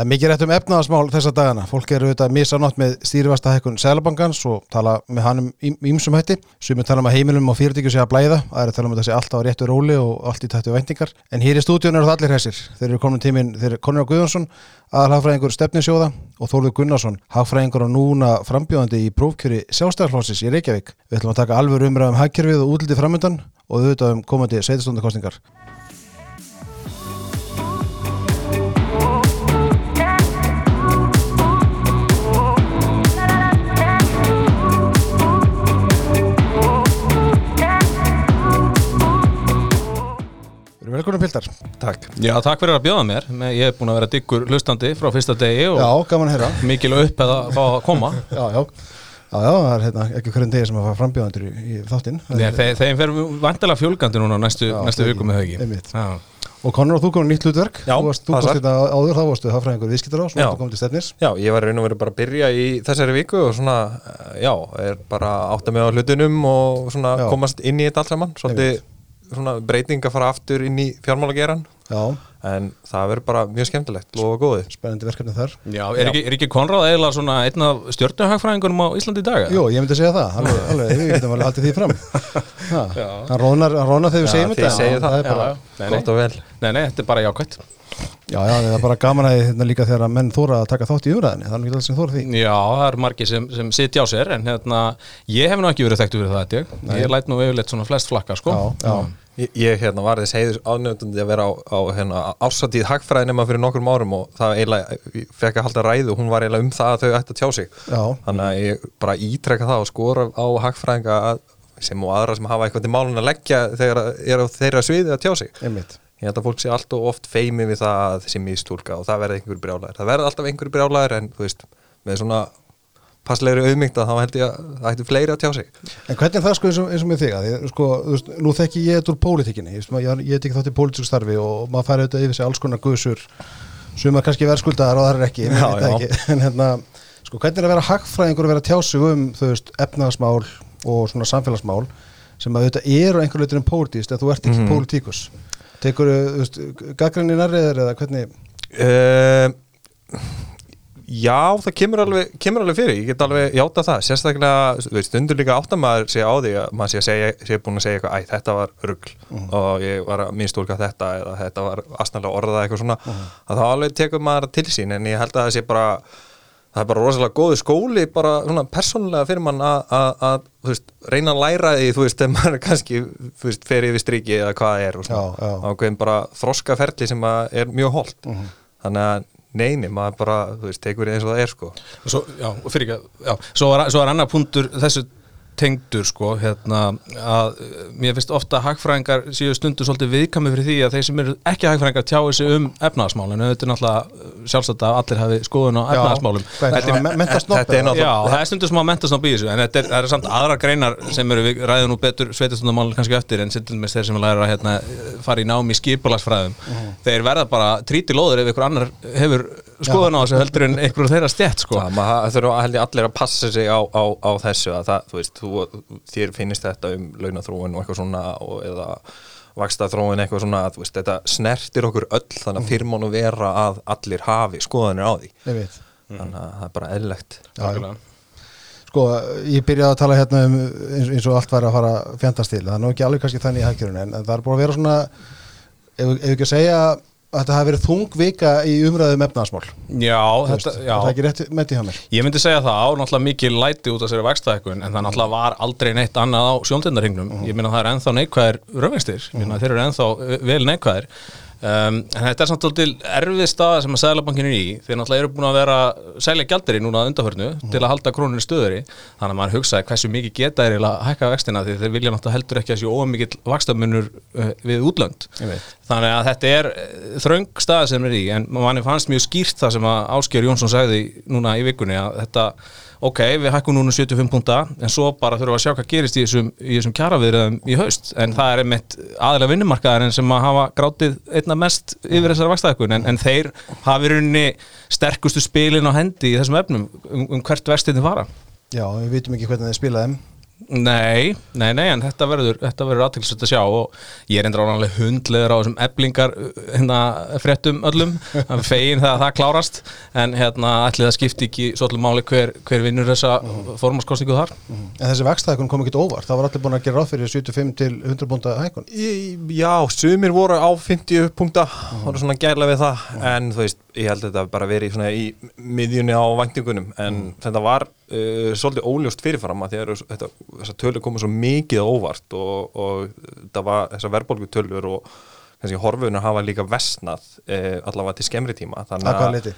Það er mikið rétt um efnaðasmál þessa dagana. Fólk eru auðvitað misanótt með stýrivasta hækkun Sælabankans og tala með hann um ímsum hætti. Sumir tala um að heimilum og fyrirtækju sé að blæða, aðra tala um að það sé alltaf á réttu róli og allt í tættu vendingar. En hér í stúdíun eru það allir hessir. Þeir eru komin tímin, þeir eru Conor Guðjónsson, aðalhagfræðingur stefninsjóða og Þórður Gunnarsson, hagfræðingur og núna frambjóðandi í prófkjöri sjálfstæðarflósis í Reykjavík. Við ætlum að taka alveg umræðum um hagkerfið og útliti framöndan og auðvitað um komandi sveitastóndakostningar. Velkominn Pildar. Takk. Já, takk fyrir að bjóða mér. Ég hef búin að vera diggur hlustandi frá fyrsta degi og Já, gaman að heyra. Mikil upp eða fá að koma. Já, já. Já, já, það er hérna, ekki hverjum degi sem að fara frambjóðandur í, í þáttinn. Þeim fer vantilega fjölgandi núna næstu, já, næstu vikum með þau Og Conor og þú komum nýtt hlutverk. Já, Þú varst, þú varst þetta hérna áður, þá varstu það fræðingur viðskiptar á Svo varstu komið til stefnis Já, ég var raun og verið bara að byrja í þessari viku og svona, já, er bara átt að með á hlutunum og svona já. komast inn í þetta allt saman. Svolítið breyting að fara aftur inn í fjármálageran en það verður bara mjög skemmtilegt og góðið. Spennandi verkefni þar. Já, er, Já. Ekki, er ekki Konráð eiginlega svona einn af stjórnuhagfræðingunum á Íslandi í dag? Jú, ég myndi segja það, alveg, alveg við getum alveg haldið því fram. Hann rónar þegar við segjum þetta. það, það er bara nei, gott og vel. Nei, nei, þetta er bara jákvæmt Já, já, það er bara gaman að hérna líka þegar að menn þóra að taka þátt í umræðinni, það er alltaf sem þóra því. Já, það er margi sem, sem sitja á sér, en hérna, ég hef nú ekki verið þekktu fyrir það, ég, ég læt nú yfirleitt svona flest flakka, sko. Já, já. Ég, ég hérna, var þess heiður ánöfndundi að vera á, á hérna, ásatið hagfræðinema fyrir nokkur árum og það eiginlega, ég fekk að halda ræðu og hún var eiginlega um það að þau ætti að tjá sig. Já. Þannig að ég bara ítrekka það og skora á hagfræðinga sem og aðra sem hafa eitthvað til málun að leggja þegar er þeirra sviði að tjá sig. Einmitt. Ég held að fólk sé allt og oft feimi við það að þessi místúlka og það verði einhverju brjálæðir. Það verði alltaf einhverju brjálæðir en þú veist, með svona passlegri auðmygta þá held ég að það ætti fleiri að tjá sig En hvernig er það sko eins og, eins og með þig að ég, sko, veist, nú þekki ég þetta úr pólitíkinni ég, ég, ég tek þátt í pólitísku starfi og maður færi auðvitað yfir sig alls konar guðsur sem er kannski verðskuldar og það er ekki, já, ekki. en hérna, sko hvernig er að vera hagfræðingur og vera tjásug um þú veist, efnaðasmál og svona samfélagsmál sem að auðvitað eru einhver leitur en pólitíst eða þú ert ekki mm -hmm. pólitíkus tekur þú veist, gaggrinni nærriðir eða hvernig uh, Já, það kemur alveg, kemur alveg fyrir, ég get alveg hjáta það, sérstaklega, þú veist, undur líka áttamæður sé á því að maður sé að segja, sé búin að segja eitthvað, æ, þetta var ruggl uh -huh. og ég var að minnstúlka þetta eða þetta var aðsnarlega orðað eitthvað svona, uh -huh. að þá alveg tekur maður til sín en ég held að það sé bara, það er bara rosalega góðu skóli, bara svona persónulega fyrir mann að, þú veist, reyna að læra því, þú veist, þegar maður kannski, þú veist, fer yfir striki eða hvað er og svona, já, já. á hverjum bara þroskaferli sem er mjög holdt, uh -huh. þannig að neini, maður bara, þú veist, tekur eins og það er sko. Svo, já, fyrir ekki, já, svo er, svo er annar punktur þessu tengdur sko hérna að mér finnst ofta að hagfræðingar séu stundu svolítið viðkami fyrir því að þeir sem eru ekki hagfræðingar tjáu sig um efnaðasmálinu, þetta er náttúrulega sjálfsagt að allir hafi skoðun á efnaðasmálum Þetta er náttúrulega Já, það er stundu að mentasnopp í þessu en þetta er, er samt aðra greinar sem eru við ræðum nú betur sveitastundamál kannski eftir en með þeir sem læra að hérna, fara í námi skipulagsfræðum. -huh. þeir verða bara tríti lóður ef einhver annar hefur skoðun á þessu heldur en einhver þeirra stjætt sko. Það þurfa allir að passa sig á, á, á þessu að það, þú veist, þú, þér finnist þetta um launathróun og eitthvað svona og, eða vaksta þróun eitthvað svona að veist, þetta snertir okkur öll þannig að mhm. fyrir mánu vera að allir hafi skoðanir á því. Þannig að það er bara eðlegt Sko, ég byrjaði að tala hérna um eins, eins og allt væri að fara fjandast til, það er nú ekki alveg kannski þannig í hækjörun en það er búin að vera svona ef, ef ekki að segja Þetta hafi verið þung vika í umræðum efnaðasmál Já, þetta, er ekki rétt með því mér? Ég myndi segja það á náttúrulega mikið læti út af sér vextaðekun en það náttúrulega var aldrei neitt annað á sjóndendarhingnum uh -huh. Ég minna það er ennþá neikvæðir raunvegstir, uh -huh. þeir eru ennþá vel neikvæðir Um, en þetta er samt alveg erfið stað sem að Sælabankin er í. Þeir náttúrulega eru búin að vera sælja gældir í núna undarhörnu mm. til að halda krónunni stöður í þannig að maður hugsaði hversu mikið geta er að hækka vextina því þeir vilja náttúrulega heldur ekki að séu ómikið vakstamunur uh, við útlönd. Þannig að þetta er uh, þraung stað sem er í. En manni fannst mjög skýrt það sem að Ásker Jónsson sagði núna í vikunni að þetta ok, við hækkum núna 75 punta en svo bara þurfum við að sjá hvað gerist í þessum, þessum kjaraviðriðum í haust. En það er einmitt aðlega vinnumarkaðar en sem að hafa grátið einna mest yfir þessari vakstæðkun en, en þeir hafi rauninni sterkustu spilin á hendi í þessum efnum um, um hvert vextinni fara. Já, við vitum ekki hvernig þeir spilaðum Nei, nei, nei, en þetta verður, þetta verður aðtilsvægt að sjá og ég er endur ánægilega hundleður á þessum eblingar hérna fréttum öllum, það fegin það að það klárast en hérna ætli það skipti ekki svolítið máli hver, hver vinnur þessa formaskostningu þar. En þessi vextækun kom ekki óvart, það var allir búin að gera ráð fyrir 75 til 100 búnda hækun Já, sumir voru á 50 punkta voru svona gærlega við það. En þú veist, ég held að þetta bara verið svona í miðjunni á væntingunum en þetta var uh, svolítið óljóst fyrirfram að því að þetta, þessar tölur komið svo mikið óvart og, og það var þessar verðbólgutölur og kannski horfunar hafa líka vestnað uh, allavega til skemmri tíma Að hvaða leyti?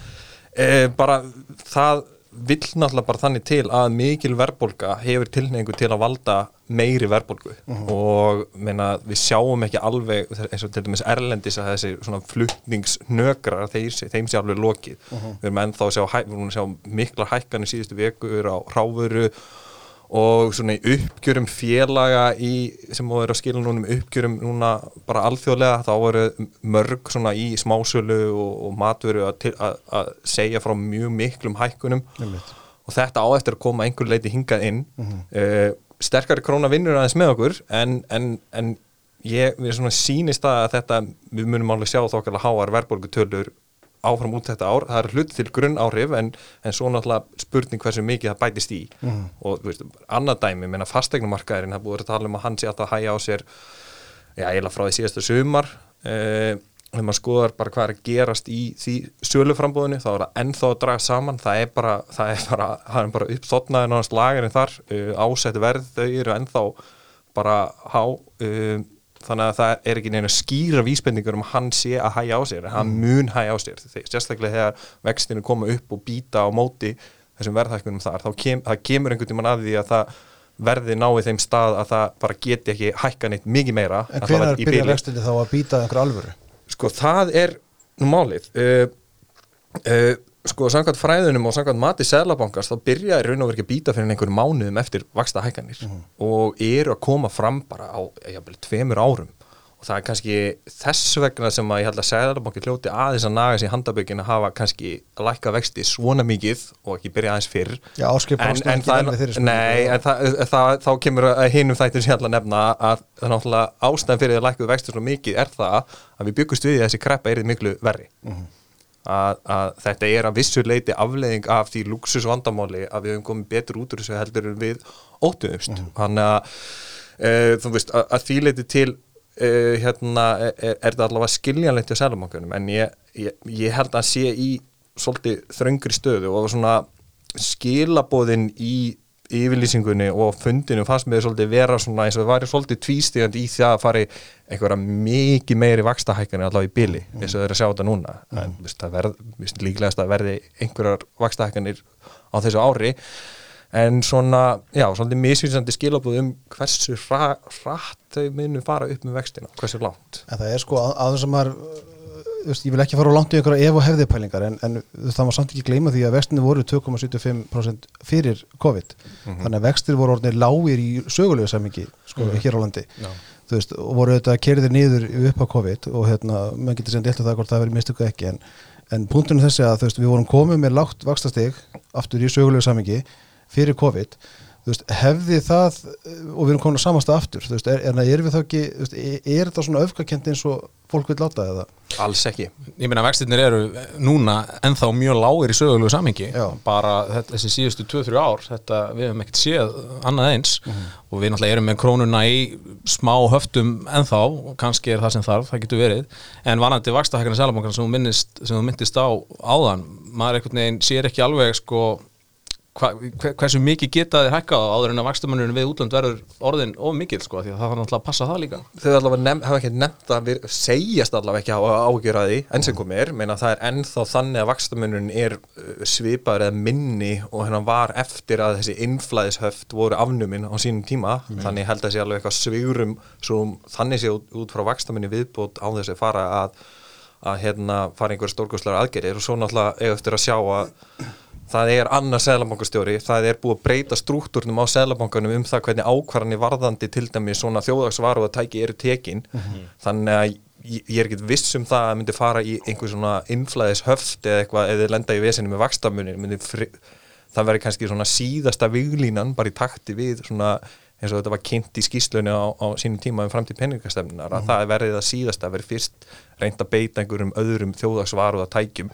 e, bara það vill náttúrulega bara þannig til að mikil verðbólga hefur tilneingu til að valda meiri verðbólgu. Og meina, við sjáum ekki alveg eins og til dæmis erlendis að þessi þeir, þeim sé alveg lokið. Við erum ennþá að sjá, sjá miklar hækkanir síðustu vekur á ráfuru og svona í uppgjörum félaga í, sem voru að skila núna um uppgjörum núna bara alþjóðlega þá voru mörg svona í smásölu og, og matveru að, segja frá mjög miklum hækkunum. Einmitt. og þetta á eftir að koma einhver leiti hingað inn. Mm sterkari króna vinnur aðeins með okkur en, en, en ég, við svona sýnist það að þetta, við munum alveg sjá þokkala háar verðbólgutölur áfram út þetta ár, það er hlut til grunn áhrif en, en svo náttúrulega spurning hversu mikið það bætist í. Og þú veist, annað dæmi, menna fastegnumarkaðurinn það búið að tala um að hann sé alltaf að hæja á sér já, eiginlega frá því síðasta sumar. Uh, þegar maður skoðar bara hvað er að gerast í því söluframbúðinu þá er það ennþá að draga saman. Það er bara, það er bara, það er bara uppþotnaði náttúrulega lagarinn þar. Uh, ásett verð þau eru ennþá bara há uh, þannig að það er ekki neina skýra vísbendingur um hann sé að hæja á sér hann mun hæja á sér, sérstaklega þegar vextinu koma upp og býta á móti þessum verðhækkunum þar, þá kem, það kemur einhvern tímann að því að það verði náið þeim stað að það bara geti ekki hækka neitt mikið meira En í byrja bili. vextinni þá að býta einhver alvöru? Sko það er nú málið uh, uh, Sko samkvæmt fræðunum og samkvæmt mati Sælabankars þá byrjaði raun og verið að býta fyrir einhverjum mánuðum eftir vaksta hækkanir og eru að koma fram bara á jafnvel, tveimur árum. Og það er kannski þess vegna sem að ég held að Sælabanki hljóti aðeins að naga í handabökin að hafa kannski að lækka vexti svona mikið og ekki byrja aðeins fyrr. Já, Pálsson en, en spurningu. nei, en það, það, þá kemur að hinum þættir sem ég ætla að nefna að það er náttúrulega ástæðan fyrir að lækkuðu vexti svo mikið er það að við byggust við þessi kreppa er miklu verri. Að, að þetta er að vissu leiti afleiðing af því luxus vandamáli að við höfum komið betur út úr þessu heldur en við óttuðumst Mhm. þannig að e, þú veist að, að því leiti til e, hérna er, er þetta allavega skiljanlegt á sælumankunum en ég, ég, ég held að sé í svolítið þröngri stöðu og svona skilabóðin í yfirlýsingunni og fundinu fannst með svolítið vera svona eins og það væri svolítið tvístígandi í því að fari einhverja mikið meiri vakstahækkanir allavega í bili eins og það er að sjá þetta núna. En þú veist, það verð, veist, líklegast að verði einhverjar vakstahækkanir á þessu ári. En svona, já, svolítið misvísandi skilabóð um hversu hra, hratt þau munu fara upp með vextina, hversu langt. En það er sko að, að maður veist, ég vil ekki fara á langt í einhverja ef og hefði pælingar en, en það má samt ekki gleyma því að vextinni voru 2,75% fyrir COVID. Þannig að vextir voru orðinir lágir í sögulegu samingi sko, hér á landi. Þú veist, og voru þetta kerðir niður upp á COVID og hérna, menn getur sem delta það hvort það verið mistöku ekki en, en punktunum þessi að þú veist, við vorum komið með lágt vaxtastig aftur í sögulegu samingi fyrir COVID. þú veist, hefði það eh, og við erum komin að samasta aftur veist, er, er, er við þá ekki, veist, er, er þetta svona öfgakent eins og fólk vil láta eða? alls ekki. Ég meina vextirnir eru núna ennþá mjög lágir í sögulegu samhengi. Já. bara þetta, þessi síðustu 2-3 ár þetta, við hefum ekkert séð annað eins. Og við náttúrulega erum með krónuna í smá höftum ennþá og kannski er það sem þarf, það getur verið. En vanandi vakstahækana selabankan sem þú minnist sem þú myndist á áðan maður einhvern veginn sér ekki alveg sko hva, hver- hversu mikið geta þið hækkað áður en að vakstamannurinn við útlönd verður orðin of mikil sko, því að það þarf náttúrulega að passa það líka? Þau allavega hafa ekki nefnt að við, segjast allavega ekki á ágjör að því enn sem komið er, meina það er ennþá þannig að vakstamunurinn er uh, svipaður eða minni og hérna var eftir að þessi innflæðishöft voru afnumin á sínum tíma, þannig held að sé alveg eitthvað svigurum, svo þannig sé út, út frá vakstamunni viðbútt á þess að fara að, að hérna fara það er annar seðlabankastjóri, það er búið að breyta struktúrnum á seðlabankanum um það hvernig ákvarðanir varðandi til dæmi svona þjóðagsvaru að tæki eru tekin. Þannig að ég, er ekkert viss um það að myndi fara í einhver svona innflæðis höft eða eitthvað eða lenda í vesinu með fri, það verður kannski svona síðasta viglínan bara í takti við svona eins og þetta var kynnt í skýslunni á, á sínum tíma um framtíð peningastefnunar að það er verið að síðast að verið fyrst reynd að beita einhverjum öðrum þjóðagsvaruða tækjum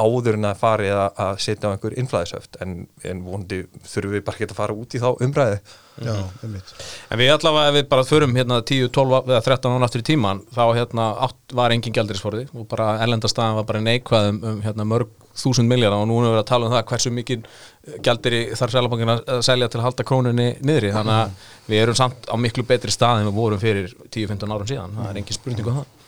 áður en að farið að, að setja á einhver innflæðisöft en, en vondi þurfum við bara ekki að fara út í þá umræði Já, einmitt. En við allavega, ef við bara förum hérna 10, 12 eða 13 án aftur í tíman þá hérna átt var engin gældirisforði og bara ellendastæðan var bara neikvæð um, um hérna, mörg þúsund miljardar og nú erum við að tala um það hversu mikið gældiri þarf sælabangin að selja til að halda krónunni niðri. Þannig að við erum samt á miklu betri stað en við vorum fyrir 10-15 árum síðan. Það er engin spurning um það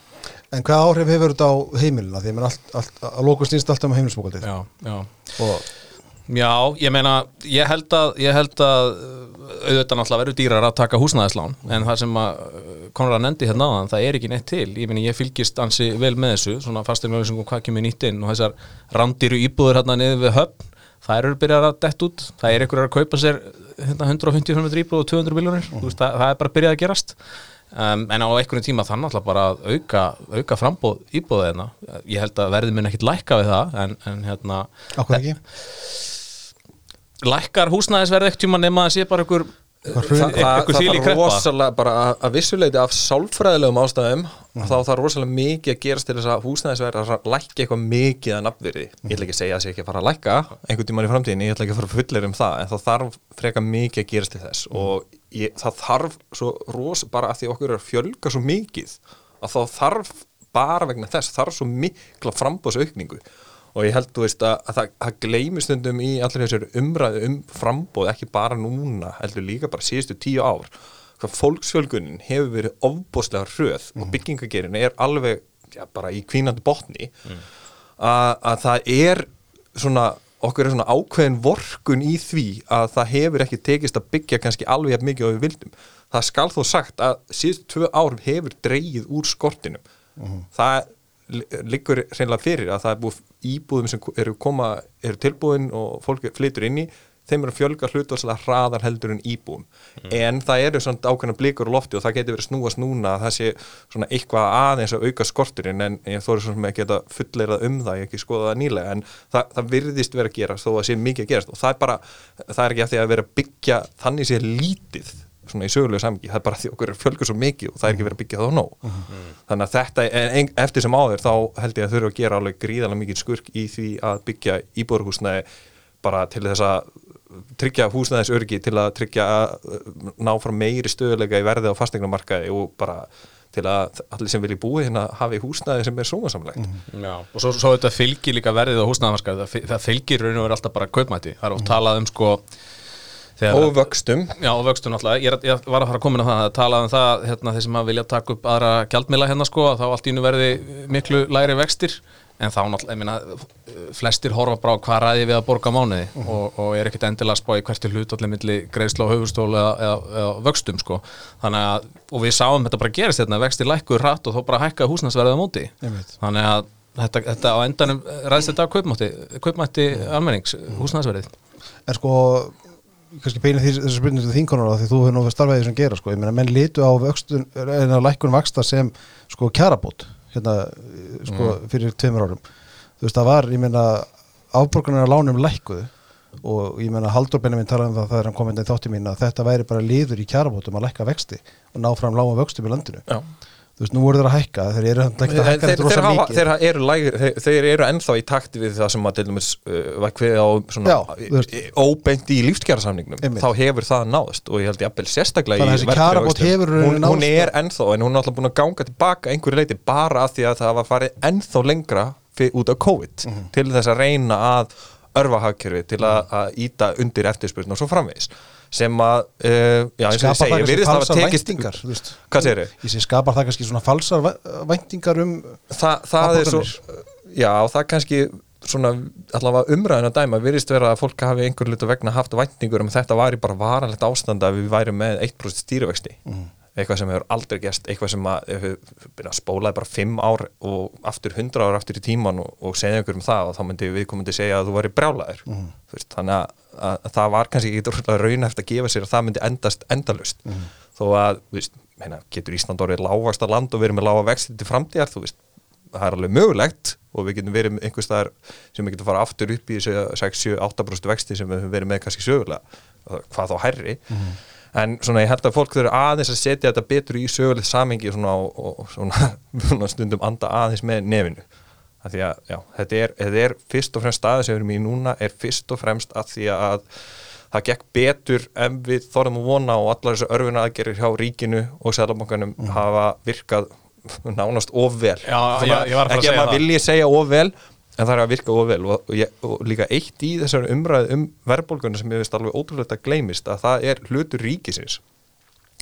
En hvað áhrif hefur þetta á heimilina? Því allt, allt, að lóku snýst alltaf um heimilsbókaldið. Já, já Og Já, ég meina, ég held að, ég held að uh, auðvitað náttúrulega verður dýrar að taka húsnæðislán en það sem að uh, nefndi hérna áðan, það er ekki neitt til ég meina, ég fylgist ansi vel með þessu svona fastir með þessum hvað kemur nýtt inn og þessar randýru íbúður hérna niður við höfn það eru byrjað að dett út það er einhverjar að kaupa sér hérna, 150 km íbúð og 200 miljónir, mm. það, það er bara byrjað að gerast um, en á einhvern tíma þannig alltaf bara að auka, auka frambóð íbúðið hérna, ég held að verði minn ekkit lækka við það en, en hérna ekki? lækkar húsnæðisverð ekkert tíma nema að sé bara einhver Þa, það, það þarf rosalega bara að, að vissuleiti af sálfræðilegum ástæðum mm. þá þarf rosalega mikið að gerast til þess að húsnæðisverð að lækka eitthvað mikið að nafnverði, mm. ég ætla ekki að segja að það sé ekki að fara að lækka einhvern tíman í framtíðin, ég ætla ekki að fara fullir um það en þá þarf freka mikið að gerast til þess mm. og ég, það þarf svo ros, bara að því okkur er að fjölga svo mikið að þá þarf bara vegna þess, þarf svo mikla frambóðsaukningu og ég held, þú veist, að, að það, það gleymir stundum í allir þessar umræðu um frambóð, ekki bara núna, heldur líka bara síðustu tíu ár, hvað fólksfjölgunin hefur verið ofbóstlega hröð mm. og mhm. byggingagerin er alveg já, bara í kvínandi botni mm. að, að það er svona, okkur er svona ákveðin vorkun í því að það hefur ekki tekist að byggja kannski alveg jafn mikið á við vildum. Það skal þó sagt að síðustu tvö árum hefur dreyið úr skortinum. Mm. Það liggur reynilega fyrir að það er búið íbúðum sem eru, koma, eru tilbúin og fólk flytur inn í þeim eru að fjölga hlutvarslega hraðar heldur en íbúum mm. en það eru svona ákveðna blikur og lofti og það getur verið snúast núna að það sé svona eitthvað aðeins að auka skorturinn en ég þóri svona ekki að fullleirað um það, ég ekki skoða það nýlega en það, það virðist verið að gerast þó að sé mikið að gerast og það er bara, það er ekki að því að vera að byggja þannig sé lítið svona í sögulegu samgi, það er bara því okkur fjölgur svo mikið og það er ekki verið að byggja þá nóg mm -hmm. þannig að þetta, en eftir sem áður þá held ég að þurfa að gera alveg gríðalega mikið skurk í því að byggja íbúrhúsnæði bara til þess að tryggja húsnæðis örgi til að tryggja að ná frá meiri stöðulega í verði á fastegnumarkaði og bara til að allir sem vilji búi hérna hafi húsnæði sem er sómasamlegt. Mm og svo, svo þetta fylgir líka verðið á húsnæðamarkaði, það, það fylgir raun og verið alltaf bara kaupmæti, það er oft talað um sko og vöxtum. Já, og vöxtum náttúrulega, ég, ég var að fara að koma inn á það að tala um það, hérna, þeir sem að vilja taka upp aðra gjaldmila hérna sko, þá allt í nú verði miklu læri vextir en þá náttúrulega, ég minna, flestir horfa bara á hvað ræði við að borga mánuði mhm. -huh. og, og er ekkert endilega að spá í hvert til hlut allir milli greiðsla og höfustólu eða, eða, eða vöxtum sko, þannig að og við sáum þetta bara gerist hérna, vextir lækkuð rætt og þá bara hækkaði húsnæsverðið á móti þannig að þetta, þetta á endanum ræðist þetta á kaupmætti, kaupmætti almennings, húsnæsverðið Er sko kannski beina þessu spurningu til þínkonar því þú hefur náttúrulega starfaðið sem gera sko. ég meina menn litu á vöxtun, en að lækkun vaksta sem sko kjarabót hérna sko mm. fyrir tveimur árum. Þú veist það var, ég meina afborgarnar á lánum lækkuðu og ég meina Haldur Benjamin talaði um það þegar hann kom inn í þátti mín að þetta væri bara liður í kjarabótum að lækka vexti og ná fram lágum vöxtum í landinu. Já þú veist, nú voru þeir að hækka þeir eru að hækka þetta rosa mikið. þeir eru, lægir, þeir, eru ennþá í takt við það sem að til dæmis uh, var hverð á svona óbeint í lífskjærasamningnum þá hefur það náðist og ég held ég að sérstaklega í verðkjæra hún, hún er ennþá en hún er alltaf búin að ganga tilbaka einhverju leiti bara að því að það var farið ennþá lengra út af COVID mm -hmm. til þess að reyna að örfa hagkerfi til að íta undir eftirspurn og svo framvegis sem að, uh, já eins og ég segi, virðist að það tekist væntingar, hvað segir þau? Ég sé skapar það kannski svona falsar væntingar um Þa, það er svo, já það kannski svona allavega umræðin að dæma virðist vera að fólk hafi einhver luta vegna haft væntingur um þetta var í bara varanlegt ástand að við væri með 1% stýrivexti. Mm eitthvað sem hefur aldrei gæst, eitthvað sem að, að spólaði bara 5 ár og aftur 100 ár aftur í tíman og, og segja ykkur um það og þá myndi við komandi segja að þú væri brjálæður mm. þannig að, að, að það var kannski ekki raunæft að gefa sér að það myndi endast endalust mm. þó að veist, meina, getur Ísland orðið lágast að land og verið með lága vexti til framtíðar veist, það er alveg mögulegt og við getum verið einhvers staðar sem við getum fara aftur upp í 6-7-8% vexti sem við höfum verið með kannski sögulega hvað þá herri mm en svona ég held að fólk þurfa aðeins að setja þetta betur í sögulegt samengi svona, og, og svona, svona stundum anda aðeins með nefinu að því að já, þetta, er, þetta er fyrst og fremst staðið sem við erum í núna er fyrst og fremst að því að það gekk betur en við þorðum að vona og allar þessu örfuna aðgerir hjá ríkinu og sælabankanum Mm. hafa virkað nánast of vel. Já, að ekki að maður vilji segja of vel en það er að virka of vel. Og, og, og líka eitt í þessar umræðu um verðbólgunum sem ég veist alveg ótrúlega gleymist að það er hlutur ríkisins.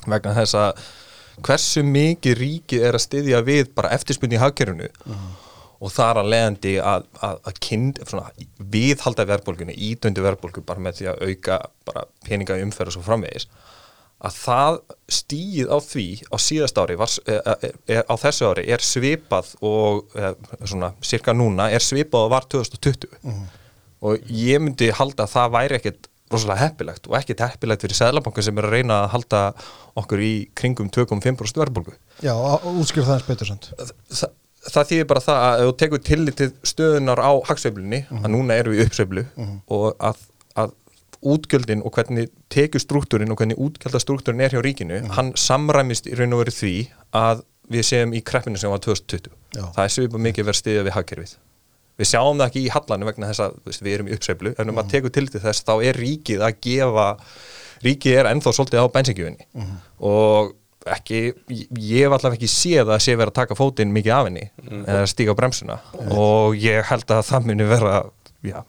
Vegna þess að hversu mikið ríkið er að styðja við bara eftirspunni í hagkerfinu og þar að leiðandi að, að, að kind, svona, viðhalda verðbólgunni, ídöndu verðbólgu bara með því að auka bara peninga umferð og svo framvegis að það stíð á því á síðast ári var, e, e, e, á þessu ári er svipað og e, svona cirka núna er svipað og var 2020 og ég myndi halda að það væri ekkit rosalega heppilegt og ekkit heppilegt fyrir Sæðlabanka sem er að reyna að halda okkur í kringum 2,5% verðbólgu. Já, útskýr það eins betur Þa, það þýðir bara það að þú tekur tillitið stöðunar á hagsveiflunni að núna eru við uppsveiflu og að, að útgjöldin og hvernig tekið struktúrin og hvernig útgjöldastruktúrin er hjá ríkinu hann samræmist í raun og veru því að við séum í kreppinu sem var 2020 Já. það er svipað mikið verið stiðið við hagkerfið. Við sjáum það ekki í hallanum vegna þess að við erum í uppsveiflu en um að tekur tillitið þess þá er ríkið að gefa ríkið er ennþá svolítið á bensingjöfinni og ekki, ég hef allavega ekki séð að sé verið að taka fótinn mikið af henni eða stíga á bremsuna. Og ég held að það muni vera já,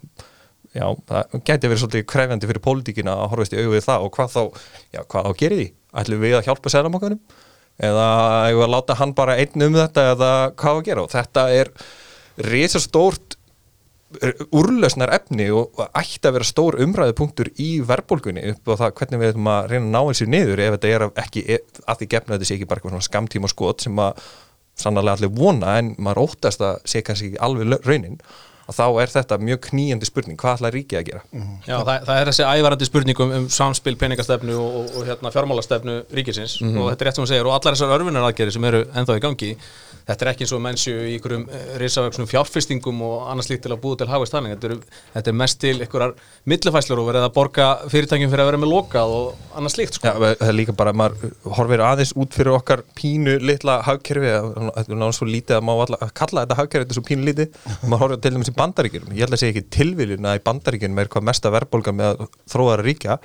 já það gæti verið svolítið krefjandi fyrir pólitíkina að horfast í augu við það og hvað þá, já, hvað þá gerir því? Ætlum við að hjálpa selamakkanum eða að láta hann bara einn um þetta eða hvað að gera? Og þetta er risastórt úrlausnar efni og ætti að vera stór umræðupunktur í verðbólgunni upp á það hvernig við ætlum að reyna að ná þessu niður ef þetta er ekki, að því gefna þetta sé ekki bara skamtíma skot sem að sannarlega allir vona en maður óttast að sé kannski ekki alveg raunin og þá er þetta mjög knýjandi spurning. Hvað ætla ríkið að gera? Já, það, það er þessi ævarandi spurningum um samspil peningastefnu og, og, og hérna, fjármálastefnu ríkisins og þetta er rétt sem hún segir og allar þessar örfunaraðgerði sem eru ennþá í gangi þetta er ekki eins og mennsju í einhverjum risavöksnum fjárfestingum og annars líkt til að búa til hafist þannig, þetta, þetta er mest til einhverjar millifæslur og verið að borga fyrirtækjum fyrir að vera með lokað og annars líkt sko. Já, það er líka bara, maður horfir aðeins út fyrir okkar pínu litla hagkerfi þetta er náttúrulega svo lítið að má alla, að kalla þetta hagkerfi, þetta er svo pínu lítið. Og maður horfir til dæmis í bandaríkjunum. Ég held að segja ekki tilviljun að í bandaríkjunum er hvað mesta verðbólga með þróðara ríkja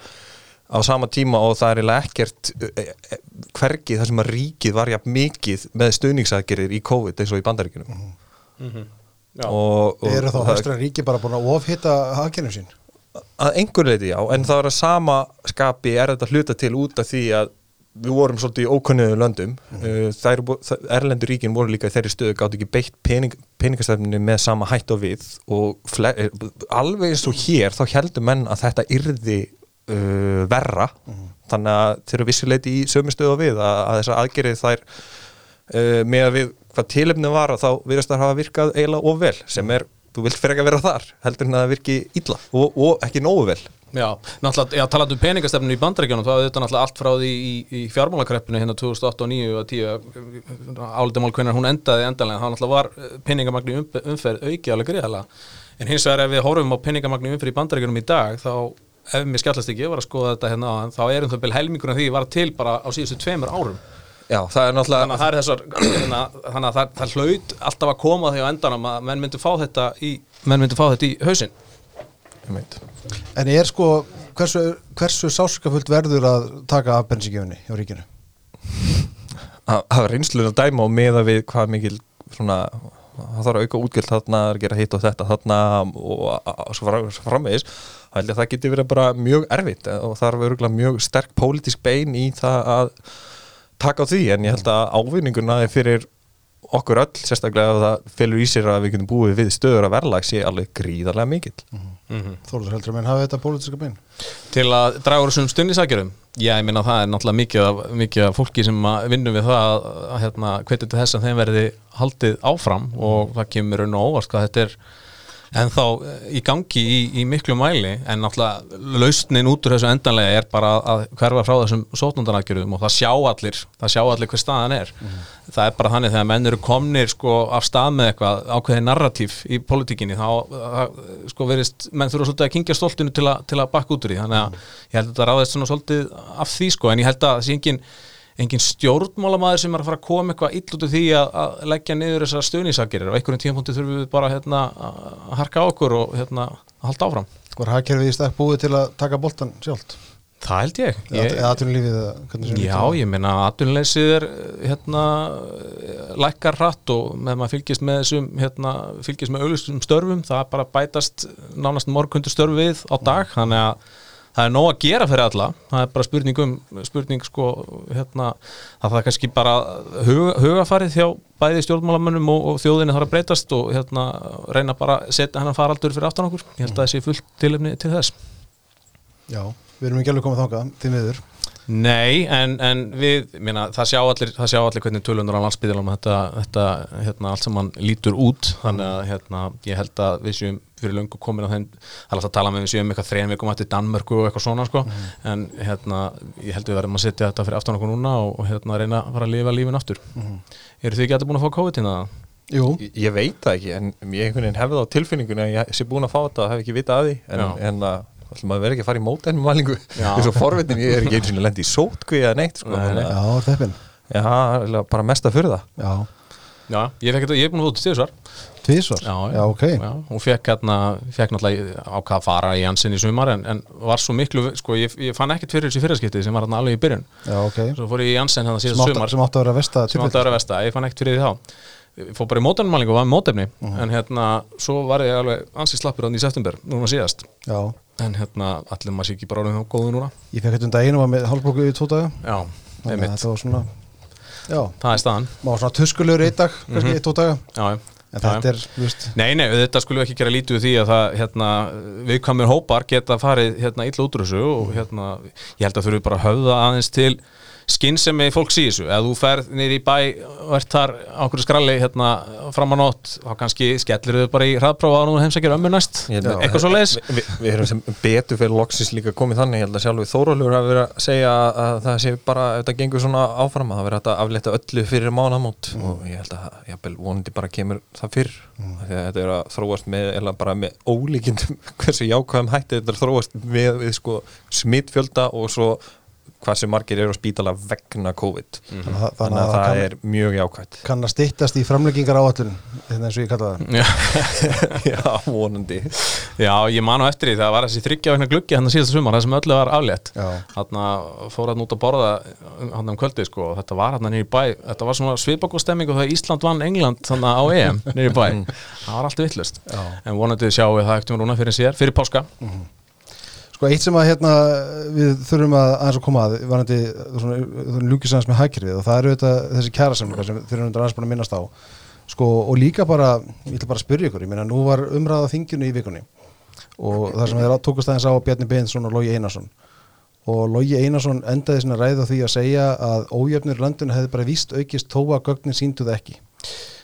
á sama tíma og það er eiginlega ekkert eh, eh, hvergi þar sem að ríkið var jafn mikið með stuðningsaðgerir í COVID eins og í bandaríkjunum Já. og, og Eru þá höstra ríki bara búin að ofhitta hagkerfum sín? að einhver leiti já, en það var að sama skapi er þetta hluta til út af því að við vorum svolítið í ókunnuðu löndum mm. þær, þær, erlendur ríkin voru líka í þeirri stöðu gátt ekki beitt pening, peningastefninu með sama hætt og við og eh, alveg eins og hér þá heldur menn að þetta yrði uh, verra. Þannig að þeir eru vissuleiti í sömu stöðu og við að, að þessar aðgerið þær uh, með að við hvað tilefni var að þá virðast það hafa virkað eiginlega of vel sem er, þú vilt fyrir ekki að vera þar heldur en að það virki illa og, og ekki nógu vel. Já, náttúrulega, já, talandi um peningastefnu í bandaríkjunum, það var þetta náttúrulega allt frá því í, í fjármálakreppinu hérna 2008 og 9 og 10 álitamál hvernig hún endaði endalega, það náttúrulega var eh, peningamagni um, umferð auki alveg greiðalega, en hins vegar ef við horfum á peningamagni umferð í bandaríkjunum í dag þá, ef mér skallast ekki, ég var að skoða þetta hérna áðan, þá er um það byrja helmingur en því var til bara á síðustu tveimur árum Já, það er náttúrulega þannig að það er þessar hérna, þannig að það, það hlaut alltaf að koma því á endanum að menn myndu fá þetta í, menn myndu fá þetta í Einmitt. En er sko, hversu, hversu sáskafullt verður að taka af bensíkjöfunni hjá ríkinu? að hafa reynslun að dæma og meða við hvað mikil svona, það þarf að auka útgjöld þarna, gera hitt og þetta þarna og svo fram- svo framvegis. Þá held ég að það geti verið bara mjög erfitt og það er örgulega mjög sterk pólitísk bein í það að taka á því en ég held að ávinninguna fyrir okkur öll, sérstaklega ef það fylgur í sér að við getum búið við stöður að verðlag sé alveg gríðarlega mikill. Þóruður heldur að menn hafa þetta pólitíska bein? til að draga úr þessum stundisækjurum já, ég minna það er náttúrulega mikið af, mikið af fólki sem að vinnum við það að, að hérna, hvetja til þess að þeim verði haldið áfram og það kemur raun og óvart hvað þetta er en þá eh, í gangi í, í miklu mæli en náttúrulega lausnin út úr þessu endanlega er bara að hverfa frá þessum sótnundanakjörðum og það sjá allir það sjá allir hver staðan er. Það er bara þannig þegar menn eru komnir sko af stað með eitthvað ákveðið narratív í politíkinni þá sko verist, menn þurfa svolítið að kingja stoltinu til, a, til að bakka út úr því. Þannig að ég held að þetta ráðist svona svolítið af því sko en ég held að það sé engin engin stjórnmálamæður sem er að fara að koma eitthvað ill út af því að, að leggja niður þessar stöðnísakirir og einhverjum tímapunkti þurfum við bara hérna, að harka á okkur og hérna, að halda áfram Var hagkerfið í stakk búið til að taka boltan sjálft? Það held ég, ég Eða atvinnulífið Já, á? ég meina atvinnuleysið er hérna lækkar hratt og með maður fylgist með þessum hérna, fylgist með auðlustum störfum það bara bætast nánast morgundur störf við á dag, þannig að það er nóg að gera fyrir alla, það er bara spurning um spurning sko hérna, að það er kannski bara huga, hugafarið hjá bæði stjórnmálamönnum og, og þjóðinni þarf að breytast og hérna reyna bara að setja hennan faraldur fyrir aftan okkur, ég held að það sé fullt tilefni til þess. Já, við erum ekki alveg komið þangað, því miður. Nei, en, en við, minna, það, sjá allir, það sjá allir hvernig tölundur á landsbyðilum þetta, þetta hérna, allt saman lítur út. Þannig að hérna, ég held að við séum fyrir löngu komin á þeim það er alltaf að tala með við séum eitthvað þrejum vikum eftir Danmörku og eitthvað svona sko. En hérna, ég held við verðum að setja þetta fyrir aftan okkur núna og, og hérna, reyna að fara að lifa lífin aftur. Eru þið ekki að búin að fá COVID hérna? Jú, Ég, ég veit það ekki, en ég einhvern veginn hefði á tilfinningunni að ég sé búin að fá þetta og hef ekki vitað að því. En, en að ætlum maður verið ekki að fara í mótænum mælingu. Já. eins og forvitin, ég er ekki eins og lendi í sótkví eða neitt sko, Nei, já, ég, fekk, þetta- ég er búin að fóta stíðsvar tvísvar Já, já, ok. Já, hún fekk hérna, fekk náttúrulega ákvað að fara í Janssen í sumar en, en var svo miklu, sko, ég, ég fann ekkert fyrir þessi fyrirskiptið sem var hérna alveg í byrjun. Já, ok. Svo fór ég í Janssen hérna síðan sumar. sem átti að vera vesta sem átti að vera vesta, ég fann ekkert fyrir því þá. Fór bara í mótanumælingu og var með mótefni. En hérna, svo var ég alveg ansi slappur þannig í september, núna síðast. Já, en hérna, allir maður sé ekki bara já, það er staðan. Var svona tuskulegur í einn dag kannski í tvo daga? Já, já. En Já, þetta er, þú veist Nei, nei, þetta skulum við ekki gera lítið úr því að það, hérna, viðkvæmur hópar geta farið, hérna, illa út úr þessu og, hérna, ég held að þurfum bara að höfða aðeins til skinnsemi fólks í þessu. Ef þú ferð niður í bæ og ert þar á okkur skralli, hérna, fram að nótt þá kannski skellir þau bara í hraðprófa og nú heimsækjur ömmu næst, eitthvað svo leiðis Vi, vi, Við erum sem betur fyrir loksis líka komið þannig, ég held að sjálfur Þórólfur hafi verið að segja að það sé bara ef þetta gengur svona áfram að það verið að aflétta öllu fyrir mánamót og ég held að jafnvel vonandi bara kemur það fyrr. Mm. því að þetta er að þróast með, eða bara með ólíkindum hversu jákvæðum hætti þetta er þróast með við sko smittfjölda og svo hvað sem margir eru á spítala vegna COVID. Þannig að, þannig að það kann, er mjög jákvætt. kann að styttast í framleggingar áallun Þetta eins og ég kalla það. Já, Já, vonandi. Já, ég man á eftir því það var þessi þryggja vegna gluggi hann síðasta sumar, það sem öllu var aflétt. Já, hann fór hann út að borða hann um kvöldi sko og þetta var hann nýri bæ þetta var svona svipakostemming og það Ísland vann England þannig á EM nýri bæ. Það var allt vittlust Já. en vonandi sjáum við það Sko eitt sem að hérna við þurfum að aðeins að koma að varandi ljúkisans með hækirfið og það eru þetta þessi kjærasamlingar sem þurfum við aðeins búin að minnast á sko og líka bara, ég ætla bara að spyrja ykkur ég meina nú var umræða þinginu í vikunni og það sem þeir tókast aðeins á Bjarni Beinsson og Logi Einarsson og Logi Einarsson endaði svona ræð á því að segja að ójöfnur í landinu hefði bara víst aukist þó að gögnin sínduð ekki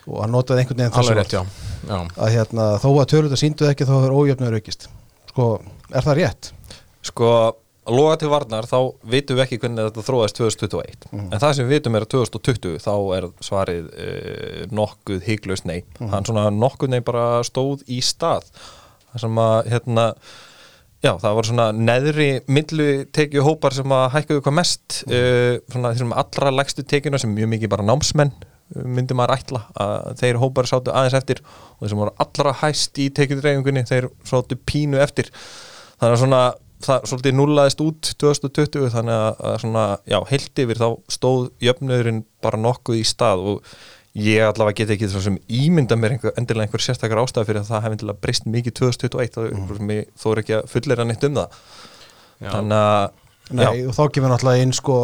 og hann notaði einhvern veginn þessu rétt, já, já. að hérna, þó að töluta sínduð ekki þá hefur ójöfnur aukist sko, er það rétt? Sko, loga til varnar þá vitum við ekki hvernig þetta þróðast 2021 en það sem við vitum er að 2020 þá er svarið uh, nokkuð hygglust nei, hann svona nokkuð nei bara stóð í stað. Það sem að hérna Já, það var svona neðri millu tekju hópar sem að hækkuðu hvað mest. Uh, svona þessum allra lægstu tekjuna sem mjög mikið bara námsmenn uh, myndi maður ætla að þeir hópar sátu aðeins eftir. Og þeir sem voru allra hæst í tekjudreifingunni þeir sátu pínu eftir. Þannig að svona það svolítið nullaðist út 2020 þannig að, að svona, já, heilt yfir þá stóð jöfnöðurinn bara nokkuð í stað og ég allavega get ekki svo sem ímynda mér einhver, endilega einhver sérstakar ástæð fyrir að það hefði endilega breyst mikið 2021 og mm. þó er ekki að fullera neitt um það Já. þannig að Nei, og þá kemur náttúrulega inn sko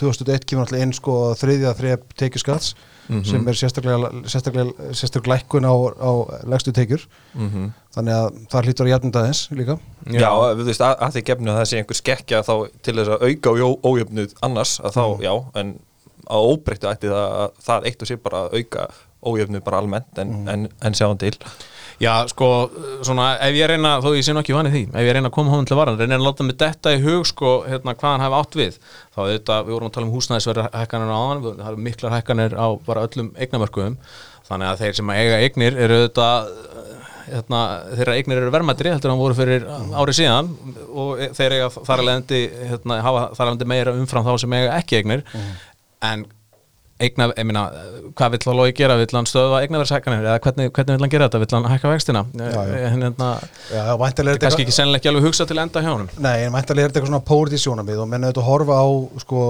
2001 kemur náttúrulega inn sko þriðja þrejab tekjuskats sem er sérstaklega, sérstaklega, sérstaklega lækkun á, á legstu tekjur. Mm þannig að það hlýtur að jafnum aðeins líka. Já, við veist að, að því gefnu að það sé einhver skekkja þá til þess að auka á ójöfnuð annars að þá, já, en á óbreyttu ætti það, það eitt og sér bara að auka ójöfnuð bara almennt en, en, en sjáum til Já, sko, svona, ef ég reyna, þó ég sé nú ekki vanið því, ef ég reyna að koma honum til varan, reyna að láta mig detta í hug, sko, hérna, hvað hann hefði átt við, þá þetta, við vorum að tala um húsnæðisverða hækkanir á hann, það eru miklar hækkanir á bara öllum eignamörkuðum, þannig að þeir sem að eiga eignir eru þetta, hérna, þeirra eignir eru verðmættri, heldur hann voru fyrir árið síðan og þeir eiga þar að leiðandi, hérna, hafa þar leiðandi meira umfram þá sem eiga ekki eignir, en eigna, ég meina, hvað vill logi gera? Vill hann stöða eignaverðshækkanir? Eða hvernig, hvernig vill hann gera þetta, vill hann hækka vextina? Já. en hérna, væntanlega er þetta kannski ekki sennilega ekki alveg hugsa til enda hjá honum. Nei, en væntanlega er þetta eitthvað svona pórit í sjónamið og menn auðvitað horfa á sko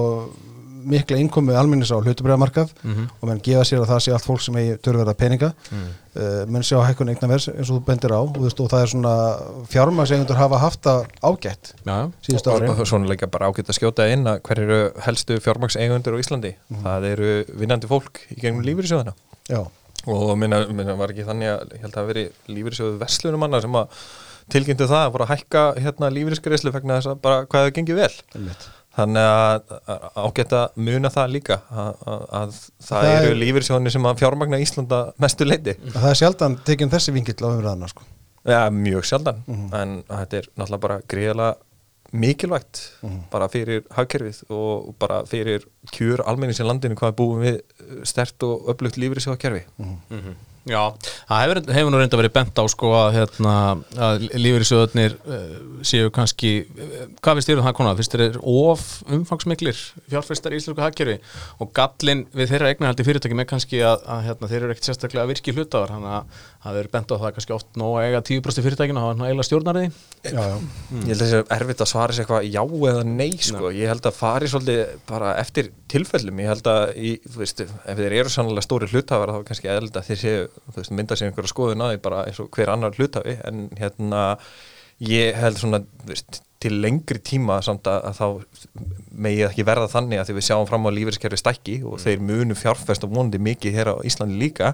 mikla innkomu alminnis á hlutubræðamarkað Mhm. og menn gefa sér að það sé allt fólk sem eigi törverða peninga Mhm. uh, menn sjá hækkun eignavers eins og þú bendir á og, veist, og það er svona fjármagsegundur hafa haft það ágætt já, já. síðustu og, ári og svona líka bara ágætt að skjóta inn að hver eru helstu fjármagseigundur á Íslandi það eru vinnandi fólk í gegnum lífyrirsjóðina Já, og minna, minna var ekki þannig að ég held að það verið lífyrirsjóðu verslunumanna sem að tilkynntu það að voru að hækka hérna lífyrirsgreislu vegna þess að bara hvað hefur gengið vel einmitt. Þannig að ágætt að muna það líka að, að, að það, Það eru er- lífyrirsjóðinni sem að fjármagna Íslanda mestu leiti það er sjaldan tekinn þessi vingill á umræðana sko. ja, mjög sjaldan. En þetta er náttúrulega bara greiðlega mikilvægt bara fyrir hagkerfið og bara fyrir kjör almennings í landinu hvað er búin við stert og upplugt lífyrirsjóðakerfi Mhm. Já, það hefur, hefur nú reynda verið bent á sko að, hérna, að lífeyrissjóðarnir uh, séu kannski, uh, hvað finnst þér um það konar? Finnst þér of umfangsmiklir fjárfæstar í Íslandsku hagkerfi? Og gallin við þeirra eignarhaldi fyrirtækjum er kannski að, að hérna, þeir eru ekkert sérstaklega virki hlutafar, þannig að það er bent á það kannski oft nóg að eiga 10% fyrirtækjum og hafa eiginlega stjórnarði. Já, já, Ég held að það sé erfitt að svara sér eitthvað já eða nei sko, ég held að fari svolítið bara eftir tilfellum, ég held að í, þú veist, ef þeir eru sannlega stóri hlutafar þá er kannski eðld að þeir séu, veist, mynda sér einhverja skoðun á því bara eins og hver annar hlutafi en hérna, ég held svona, veist, til lengri tíma samt að, að þá megi það ekki verða þannig að því við sjáum fram á lífeyriskerfi stækki og þeir munu fjárfest og vonandi mikið hér á Íslandi líka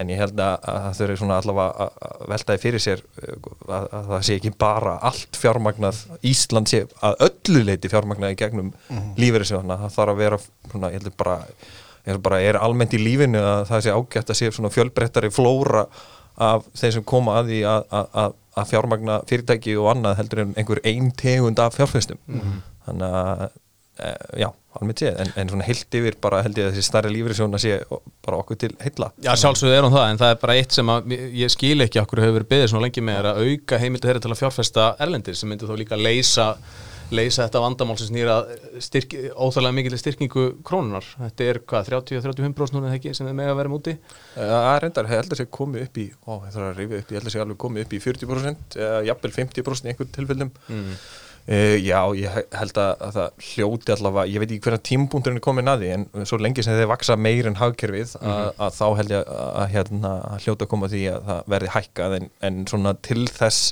en ég held að, að þau eru svona allavega að- að veltaði fyrir sér uh, að, að það sé ekki bara allt fjármagnað Ísland sé að öllu leiti fjármagnað í gegnum mm. lífeyrisjóðana það þarf að vera svona, ég heldur bara ég heldur bara er almennt í lífinu að það sé ágætt að sé svona fjölbreyttari flóra af þeir sem koma að því að, að, að, að fjármagna fyrirtæki og annað heldur en einhver ein tegund af fjárfæstum þannig að e, já, almennt séð, en, en svona heilt yfir bara held ég að þessi starri lífyrirsjóna sé bara okkur til heilla. Já, sjálfsögðu er hún það, en það er bara eitt sem að ég skil ekki okkur hefur verið beðið svona lengi með að auka heimildi þeirra til að fjárfesta erlendir sem myndi þá líka leysa leysa þetta vandamál sem snýra óþálega mikill styrkingu krónunar þetta er hvað, 30-35% núna ekki sem þeir mega að vera múti Það er reyndar, ég held að sé komið upp í ó, ég þarf að rifja upp, ég held að sé alveg komið upp í 40% eða jafnvel 50% í einhvern tilfellum. Mm. Já, ég he- held að, að það hljóti allavega, ég veit ekki hvernig tímpunkturinn er komin að því en svo lengi sem þeir vaksa meir en hagkerfið að, að þá held ég að, að, hérna, að hljóta að koma því að það verði hækkað en, en svona til þess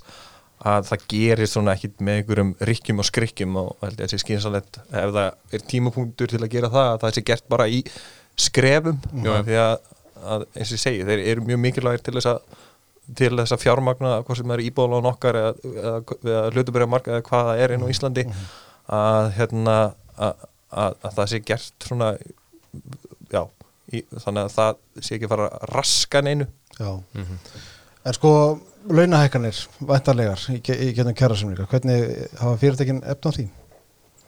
að það gerir svona ekkit með einhverjum rykkjum og skrykkjum og held ég að sé skynsalett ef það er tímapunktur til að gera það að það sé gert bara í skrefum Já. því að, að eins og ég segi, þeir eru mjög mikilvægir til þess að til þess að fjármagna hvort sem er íbúðalán okkar eða, eða, eða hlutuburja marka eða hvað það er inn á Íslandi að, hérna, að, að, að það sé gert svona já, í, þannig að það sé ekki að fara að raska neinu já. En sko, launahækkanir, væntarlegar í, í getnum kjærasamlingar, hvernig hafa fyrirtækin efna á því?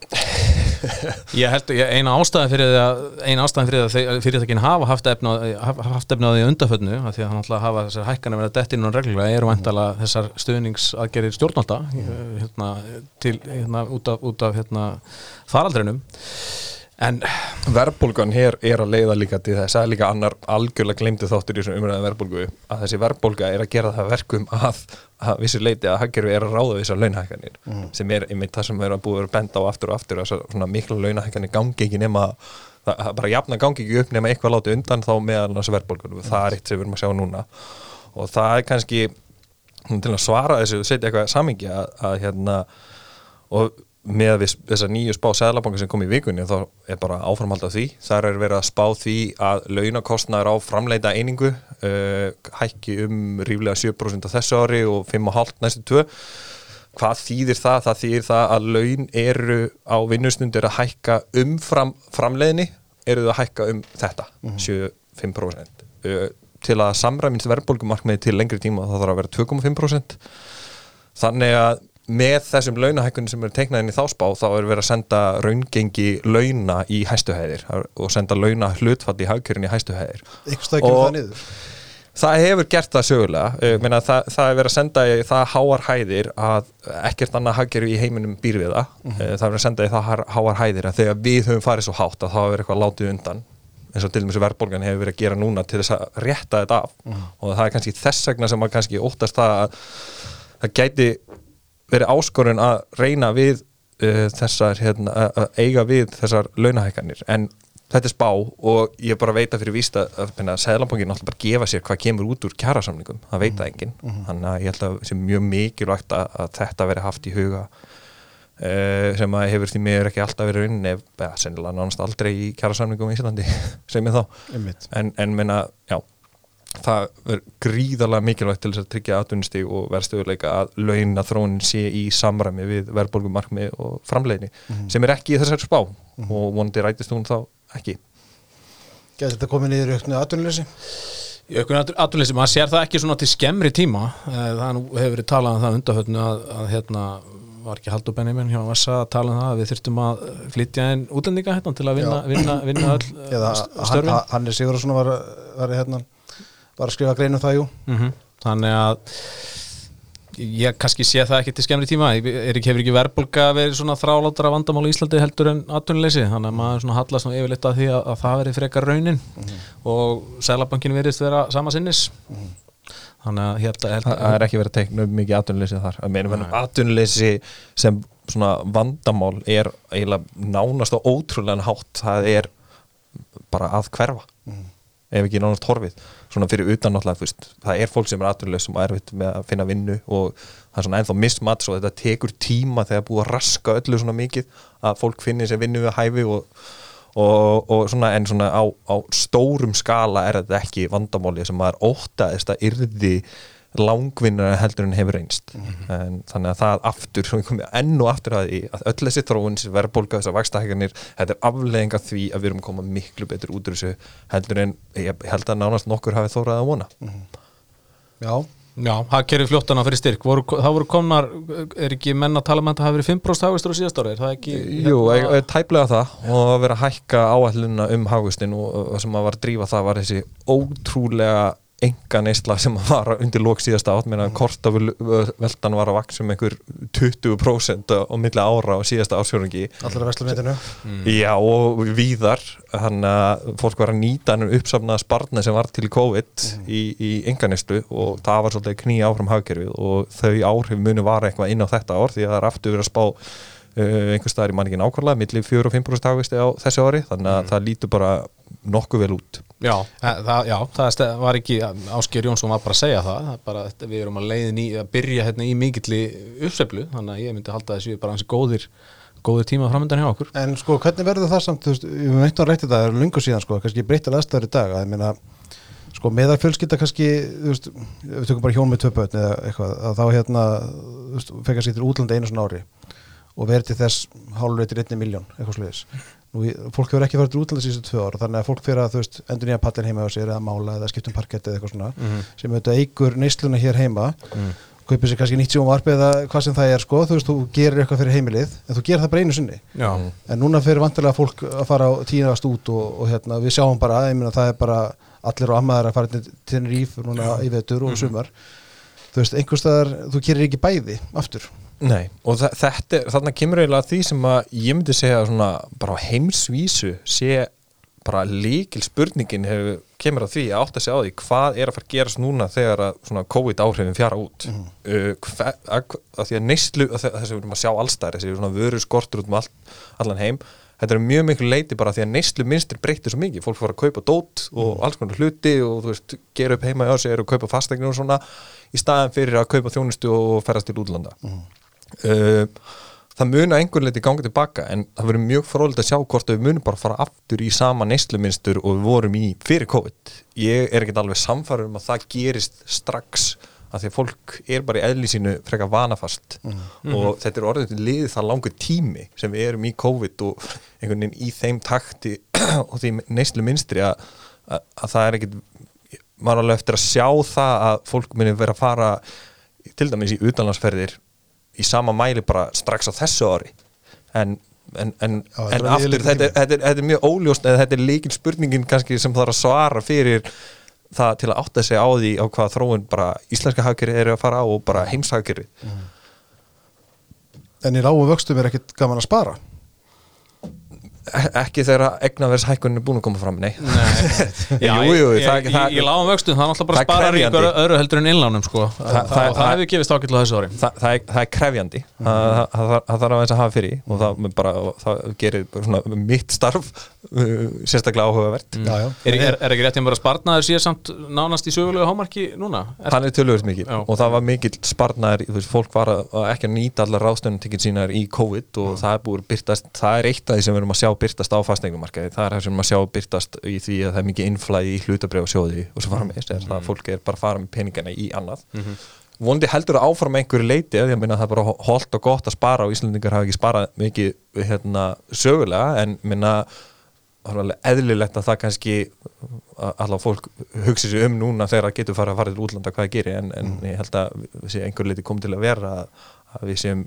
Ég held að eina ástæðan fyrir því að eina ástæðan fyrir því að fyrirtækin hafa haft efna, hafa haft efna undaföldnu af því að hann alltaf hafa þessar hækkanir verið að detti inn og reglulega eru vantala þessar stöðningsaðgerir stjórnálta hérna, til, hérna, út af, af hérna, faraldrinum en Verðbólgan hér er að leiða líka til þess að líka annar algjörlega glemdi þáttur í þessum umræðan verðbólgu að þessi verðbólga er að gera það að verkum að, að vissu leiti að hagkerfi er að ráða þessar launahækkanir sem er einmitt það sem er að búið að benda á aftur og aftur þessar svona mikla launahækkanir gangi ekki nema það bara jafna gangi ekki upp nema eitthvað láti undan þá meðan þessu verðbólgun og það er eitt sem við erum að sjá núna. Og það er kannski til að svara þessu og setja eitthvað samingi að, að hérna og með þessar nýju spá sæðlabanka sem kom í vikunni þá er bara áframhald af því. Þar er verið að spá því að launakostnaður á framleita einingu uh, hækki um ríflega 7% á þessu ári og 5,5 næstu tvö. Hvað þýðir það? Það þýðir það að laun eru á vinnustundir að hækka umfram framleiðni eru þau að hækka um þetta 7-5% uh, til að samræmins verðbólgumarkmiði til lengri tíma það þarf að vera 2,5% þannig að með þessum launahækkunum sem eru teiknað inn í þáspá þá er verið að senda raungengi launa í hæstuhæðir og senda launa hlutfall í hagkjörin í hæstuhæðir Og- það Það hefur gert það sögulega. Mm. Meina, það, það er verið að senda í það háar hæðir að ekkert annað hagkerfi í heiminum býr við það. Mm. það er verið að senda í það háar hæðir að þegar við höfum farið svo hátt að það verið eitthvað látið undan. Eins og til dæmis verðbólgan hefur verið að gera núna til þess að rétta þetta af. Og það er kannski þess vegna sem maður kannski óttast það að það gæti verið áskorun að reyna við uh, þessar, hérna, að- eiga við þessar launahækkanir. En þetta er spá og ég bara veit að fyrir víst að, Sæðlabankin náttúrulega bara gefa sér hvað kemur út úr kjærasamningum, það veit það enginn. Þannig að ég held að sé mjög mikilvægt að, að þetta veri haft í huga uh, sem að hefur því mér ekki alltaf verið ef, ja, sennilega nánast aldrei í kjærasamningum í Íslandi sem ég þá. Einmitt. en, en menna, já það er gríðarlega mikilvægt til þess að tryggja atvinnustig og verðstöðuleika að launa þróunin sé í samræmi við verðbólgumarkmi og framleiðni sem er ekki í þessari spá. Og vonandi rætist hún þá ekki. Gæti þetta komið niður í auknu atvinnuleysi? Í aukun aðtunleysi, maður sér það ekki svona til skemmri tíma. Eh, það hefur verið talað um það undahöfnu að, að hérna var ekki Haldur Benjamin hjá Vessa að tala um það að við þurftum að flytja inn útlendinga hérna til að vinna, vinna, vinna öll eh, eða st- hann, störfin. Hann er Sigurðarsson var, var, hérna, var að skrifa greinu það jú. Mm þannig að ég kannski sé það ekki til skemmri tíma. Er ekki, hefur ekki verðbólga verið svona þrálátara vandamál í Íslandi heldur en atvinnuleysi. Þannig að maður svona hallast nú yfirleitt að því að, að það verið frekar raunin og Sælabankin verðist vera sama sinnis. Þannig að hérna það er ekki verið að teikna um mikið atvinnuleysi þar. Að meina mennum atvinnuleysi sem svona vandamál er eiginlega nánast og ótrúlega hátt. Það er bara að hverfa ef ekki nánast horfið svona fyrir utan náttúrulega fyrst. það er fólk sem er atvinnulegs sem er erfitt með að finna vinnu og það er svona ennþá mismats og þetta tekur tíma þegar búið að raska öllu svona mikið að fólk finnir sér vinnu við hæfi og, og, og svona en svona á, á stórum skala er þetta ekki vandamáli sem maður óttaðist að yrði langvinnar heldur en hefur reynst. En þannig að það aftur enn og aftur að að öll þessi þróun þessi verðbólga, þessar vakstahækkanir þetta er afleðing af því að við erum að koma miklu betur út úr þessu heldur en ég held að nánast nokkur hafi þórað að vona. Já, Já, það kerir fljóttana fyrir styrk. Voru, það voru komnar, er ekki menn að tala með þetta hafi verið 5% hagvistur á síðast ári? Er það ekki Jú, hérna- tæplega það. Og að vera að hækka áalluna um hagustin og, og sem að var enga neysla sem var undir lók síðasta átt meðan kortaveldan var að vaksa um einhver 20% á milli ára á síðasta ársfjörungi allir að vesla með Já og víðar þannig að fólk var að nýta hann uppsafnaða sparna sem var til COVID í, í enganislu og það var svolítið knýja áfram hagkerfið og þau áhrif muni var eitthvað inn á þetta ár því að það er aftur verið að spá uh, einhver staðar í manningin ákvarlega milli 4 og 5% hagvisti á þessu ári þannig að það lítur bara nokkuð vel út Já, það, já, það var ekki Ásker Jónsson var bara að segja það, það er bara, við erum að leiðin í að byrja hérna í mikilli uppseflu þannig að ég myndi halda þessu bara hansi góðir góðir tíma framöndan hjá okkur En sko, hvernig verður það samt, þú veist, ég veit að rætti þetta, það er lungu síðan, sko, kannski breyttar aðstæður í dag, að ég meina, sko, meðal fjölskylda kannski, þú veist, við tökum bara hjón með töpöðn eða eitthvað, að þá hérna, þú veist, fekk að sér til útlanda einu svona ári og verið til þess hálfreitir einni miljón, eitthvað sluðis. Nú, í- fólk hefur ekki farið til útlanda síðustu tvö ára, þannig að fólk fyrir að, þú veist, endur nýja pallin heima á sér eða mála eða skiptum parkett eða eitthvað svona, sem auðvitað eigur neysluna hér heima, kaupir sér kannski nýtt sjónvarp eða hvað sem það er, sko, þú veist, þú gerir eitthvað fyrir heimilið, en þú gerir það bara einu sinni. Já, En núna fyrir vantilega fólk að fara á tíðast út og, og hérna, við sjáum bara, ég meina það er bara allir og ammaðar að fara til Tenerife núna í vetur og sumar. Þú veist, einhvers staðar, þú gerir ekki bæði aftur. Nei, og þetta, þarna kemur eiginlega að því sem að ég myndi segja svona bara á heimsvísu sé bara líkil spurningin hefur, kemur að því að átta sig á því hvað er að fara að gerast núna þegar að svona COVID áhrifin fjara út. Uh, hver, að, að því að neyslu að þess að við erum að sjá allstæðir þessi svona vöru skortur út um all, allan heim þetta er mjög miklu leiti bara því að neyslu minnstir breytir svo mikið, fólk fara að kaupa dót og alls konar hluti og þú veist gera upp heima hjá sig og kaupa fastegnir og svona í staðan fyrir að kaupa þjónustu og ferast til útlanda. Uh, það muni að einhver leiti ganga tilbaka en það verður mjög frólægt að sjá hvort við munum bara fara aftur í sama neysluminstur og við vorum í fyrir COVID. Ég er ekkert alveg samfæður um að það gerist strax að því að fólk er bara í eðli sínu frekar vanafast. Og þetta er orðið til liðið það langur tími sem við erum í COVID og einhvern veginn í þeim takti og því neysluminstri að, að, að það er ekkert maður alveg eftir að sjá það að fólk muni vera að fara til dæmis í utanlandsferðir í sama mæli bara strax á þessu ári. En en, en, Já, en aftur, þetta, er- þetta, er- þetta er mjög óljóst eða þetta er líkin spurningin kannski sem þarf að svara fyrir það til að átta sig á því á hvað þróun bara íslenska hagkerri er að fara á og bara heimshagkerri En í lágu vöxtum er ekkit gaman að spara ekki þegar egnaverðshækkunin er búin að koma fram, nei. Já, Jú, jú, ég- það- það- Í lágum vöxtum það er náttúrulega bara að spara ykkur öðru heldur en innlánum sko. Það- það, það- það, hefur gefist ágætlega þessu ári. Þa, það, er, það er krefjandi. Mhm. það, það, þarf aðeins að hafa fyrir og það, bara, og það gerir bara svona mitt starf uh, sérstaklega áhugavert. Mm. Já, já. Er, er, er ekki rétt að bara sparnaður síðan samt nánast í sögulegu hámarki núna? Er, hann er tölvöld mikið og það var mikill sparnaður, þú veist, fólk var að, að ekki að nýta allar ráðstöndin sínar í COVID og það er búið að byrtast, það er eitt af því sem við erum að sjá byrtast á fasteignum-markaði, það er það sem að sjá byrtast í því að það er mikið innflæði í hlutabref og sjóði og svo fara með, það að fólk er bara að fara með peningana í annað. Vondi heldur að áfram einhverju leiti að minna það er bara holdt og gott að spara og Íslandingar hafa ekki sparað mikið hérna, sögulega en minna eðlilegt að það kannski allavega fólk hugsi sig um núna þegar það getur fara að fara til útlanda hvað það gerir en, en ég held að einhver leiti komið til að vera að, að við séum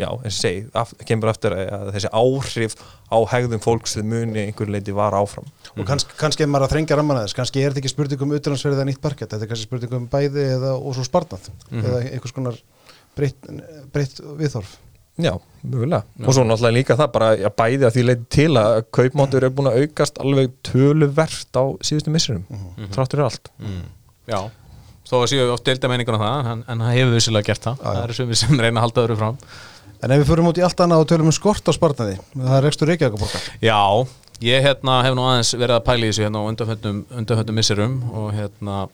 já, og segi, af, kemur aftur að, að þessi áhrif á hegðum fólks þið muni einhver leiti var áfram. Og kannski, kannski er maður að þrengja ramman aðeins kannski er þetta ekki spurning um utanlandsverðið eða nýtt parkett þetta er kannski spurning um bæði eða og svo sparnað eða einhvers konar breytt, breytt viðþorf Já, mjögulega. Og svo náttúrulega líka það bara að bæði að því leiti til að kaupmáttur er búin að aukast alveg töluvert á síðustu missurum, þráttur er allt. mm, já, þó að séu oft deilda meiningun á það, en, en það hefur vissilega gert það. Já. það eru sem við sem reyna að halda öðru fram En ef við förum út í allt annað og tölum um skort á sparnaði það er rekstur Reykjavíkaborgar Já, ég hérna hef nú aðeins verið að pæla í þessu hérna undanföndum misserum og hérna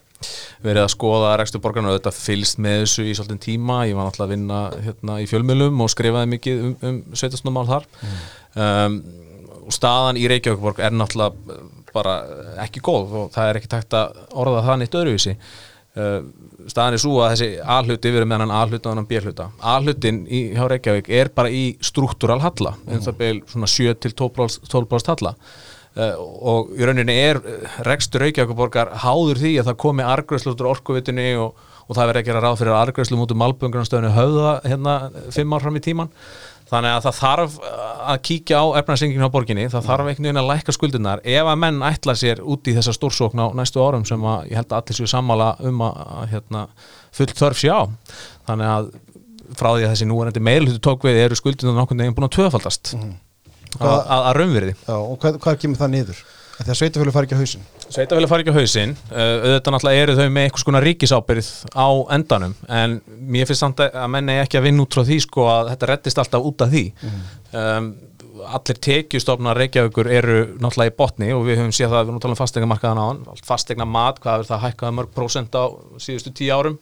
verið að skoða rekstur borgarna og þetta fylgst með þessu í svolítið tíma, ég var náttúrulega að vinna hérna í fjölmjölum og skrifaði mikið um, um sveitastunumál þar. Um, og staðan í Reykjavíkborg er náttúrulega bara ekki góð og það er ekki tægt að orða það neitt öðruvísi staðan er svo að þessi A-hluti verið með hann A-hluta og hann B-hluta A-hlutin hjá Reykjavík er bara í struktúral halla, en það beil svona 7-12% halla. Uh, og í rauninni er eh, rekstur Reykjavíkuborgar háður því að það komi argræslu út úr orkuvitunni og, og það verður ekki að ráð fyrir argræslu út úr malböngunarstöðinu höfða hérna fimm ár fram í tíman þannig að það þarf uh, að kíkja á efnarsenginu á borginni, það þarf einhvern veginn að lækka skuldirnar. Ef að menn ætla sér út í þessa stórsókn á næstu árum sem að ég held að allir séu sammála um að, að hérna, full þörf sé á. Þannig að frá því að þessi núverandi meilhutu tók við eru skuldirnar nokkurn veginn búin að tvöfaldast. Mm að, að, að raunverði Já, og hvað, hvað kemur það niður? Að sveitafjölu fari ekki á hausinn. Sveitafélag fari ekki á hausinn. Uh, auðvitað náttúrulega eru þau með einhvers konar ríkisábyrð á endanum en mér finnst samt að menni ekki að vinna út frá því sko að þetta reddist alltaf út af því. Um, allir tekjustofnar Reykjavíkur eru náttúrulega í botni og við höfum séð það að við erum að tala um fastegna markaðan á hann fastegna mat, hvað er það hækkaða mörg prósent á síðustu tíu árum?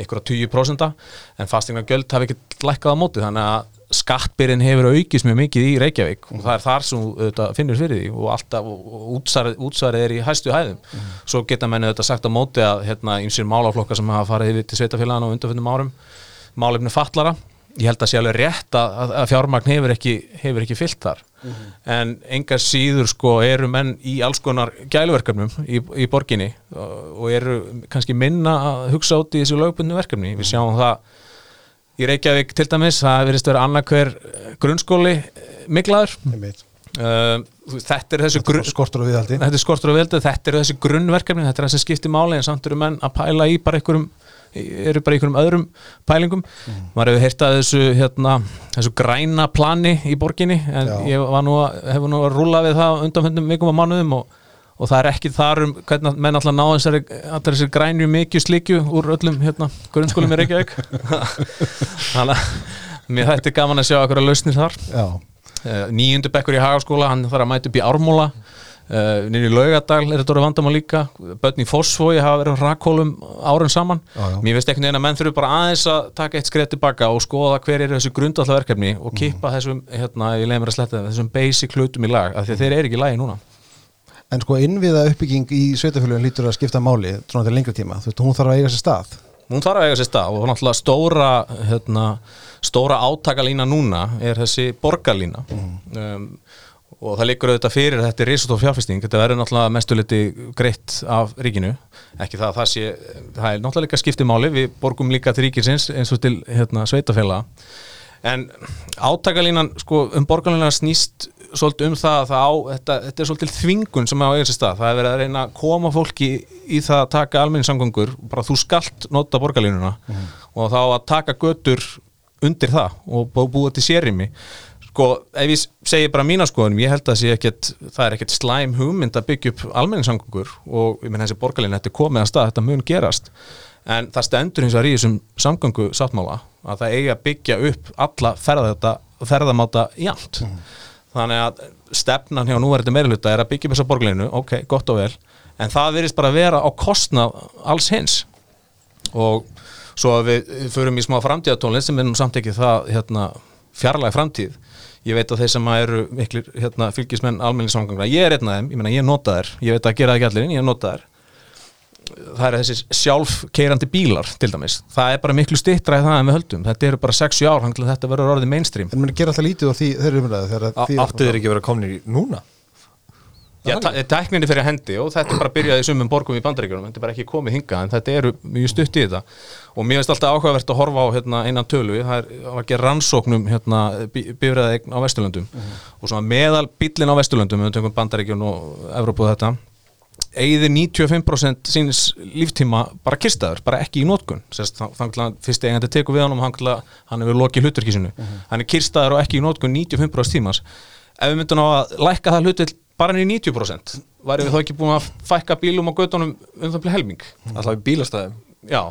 Ykkur að 20% en fastegna gjöld hafi ekki lækkað á móti þannig að skattbyrðin hefur aukist mjög mikið í Reykjavík. Og það er þar sem auðvitað, finnur fyrir því og alltaf útsvarið, útsvarið er í hæstu hæðum. Svo geta menni þetta sagt á móti að hérna ímsir málaflokkar sem hafa farið yfir til sveitafélagana á undanfjöndum árum. Málefni fallara ég held að sé alveg rétt að, að- að fjármagn hefur ekki, hefur ekki fyllt þar. En engar síður sko eru menn í alls konar gæluverkefnum í, í borginni og og eru kannski minna að hugsa út í þessu lögbundnu verkefni. Við sjáum það í Reykjavík til dæmis, það verðist vera annarkver grunnskóli eh, miklaður. Uh, þetta er þessu Skortur og viðhaldi. Þetta er skortur og veldu, þetta eru þessi grunnverkefni þetta er þessi skipti máli en samt eru menn að pæla í bara einhverjum eru bara í einhverjum öðrum pælingum. Maður hefur heyrt að þessu hérna, þessu græna plani í borginni en Já. ég nú að, hefur nú að rúla við það undanfjöndum vikum og mánuðum og, og það er ekki þar um hvernig menn alltaf ná þessari, þessari grænju mikið slikju úr öllum hérna, grunnskólum í Reykjavík. Þannig að mér þetta er gaman að sjá eitthvað lausnir þar. Já, uh, nýjundu bekkur í Hagaskóla hann þarf að mæta upp í Ármúla uh, nýri í Laugadal er þetta orðið vandamál líka. Börn í Fossvogi hafa verið rakkólum árun saman. Já, já. mér veist einhvern veginn að menn þurfi bara aðeins að taka eitt skref tilbaka og skoða hver eru þessu grundallaverkefni og kippa þessum, hérna, ég leiði mér að sletta þessum basic hlutum í lag, af því að þeir eru ekki í lagi núna. En sko innviða uppbygging í sveitafjölun lítur að skipta máli svona til lengri tíma, þú veist, hún þarf að eiga sér stað. Hún þarf að eiga sér stað og náttúrulega stóra hérna, stóra átakalína núna er þessi borgarlína. Um, og það liggur auðvitað fyrir að þetta er risastór fjárfesting, þetta verður náttúrulega mestuliti greitt af ríkinu. Ekki það að það sé, það er náttúrulega líka skiptið máli, við borgum líka til ríkisins eins og til hérna, sveitafélaga en átakalínan sko, um borgarlínan snýst svolítið um það að það á, þetta, þetta er svolítið þvingun sem á eigin sér stað, það er verið að reyna að koma fólki í það að taka almenningssamgöngur. Bara þú skalt nota borgarlínuna mm. og þá að taka götur undir það og búa til sérimi sko, ef ég segi bara mína skoðunum, ég held að ekkert, það er ekkert slæm hugmynd að byggja upp almenningssamgöngur og ég menn þessi borgarlínu, þetta er komið að stað, þetta mun gerast. En það stendur hins vegar í þessum samgöngu sáttmála að það eigi að byggja upp alla ferðamáta í allt mm. þannig að stefnan hjá núverði meiruluta er að byggja upp þessa borgarlínu, ok, gott og vel en það verist bara að vera á kostnað alls hins. Og svo að við förum í smá framtíðatónlinn sem er nú samt ekki það hérna, fjarlæg framtíð ég veit að þeir sem eru miklir hérna, fylgismenn almenningssamgangna, ég er einn af þeim, ég, meina, ég nota þær, ég veit að gera það ekki allir en ég nota þær. Það er þessi sjálfkeirandi bílar til dæmis, það er bara miklu stittra það en við höldum, þetta eru bara 6 ár þetta verður orðið mainstream. En mér ger alltaf lítið á því þeirri umræðu Áttu þeir ekki verið að komna í núna? Já, tækninni fyrir hendi og þetta er bara byrjaði sumum borgum í bandaríkjunum, þetta er bara ekki komið hinga en þetta eru mjög stutt í þetta. Og mér finnst alltaf áhugavert að horfa á hérna, einan tölu. Það er að gera rannsóknum hérna, bifræði á Vesturlöndum. Uh mhm. -huh. og svona meðal bílin á Vesturlöndum við tökum bandaríkjun og Evrópu og þetta eigði 95% síns líftíma bara kirstaður, bara ekki í nótkun þannig að fyrst eigandi teku við hann hann hefur lokið hluturkísinu uh -huh. hann er kirstaður og ekki í nótkun 95% tímas ef við myndum á að lækka það hlutil bara niður 90% væri við þá ekki búin að fækka bílum á göttunum um það bleið helming? Alltaf í bílastæðum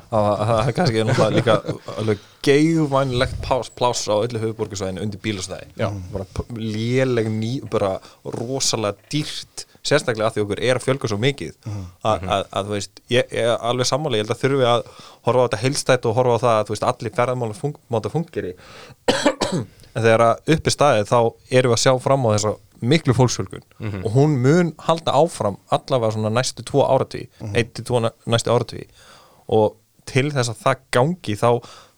það er kannski náttúrulega líka alveg geigvænlegt pláss á öllu höfuborgarsvæðinu undir bílastæði. Bara léleg ný, bara rosalega dýrt sérstaklega að því okkur er að fjölga svo mikið uh -huh. að þú veist, ég er alveg sammáli, ég held að þurfi að horfa á þetta heilstætt og horfa á það að þú veist, allir ferðarmála fung, máta fungir í en þegar að uppi staðið þá erum við að sjá fram á þess að miklu fólksfjölgun mm -hmm. og hún mun halda áfram allavega svona næstu tvo áratví mm -hmm. eitt til tvo næstu áratví og til þess að það gangi þá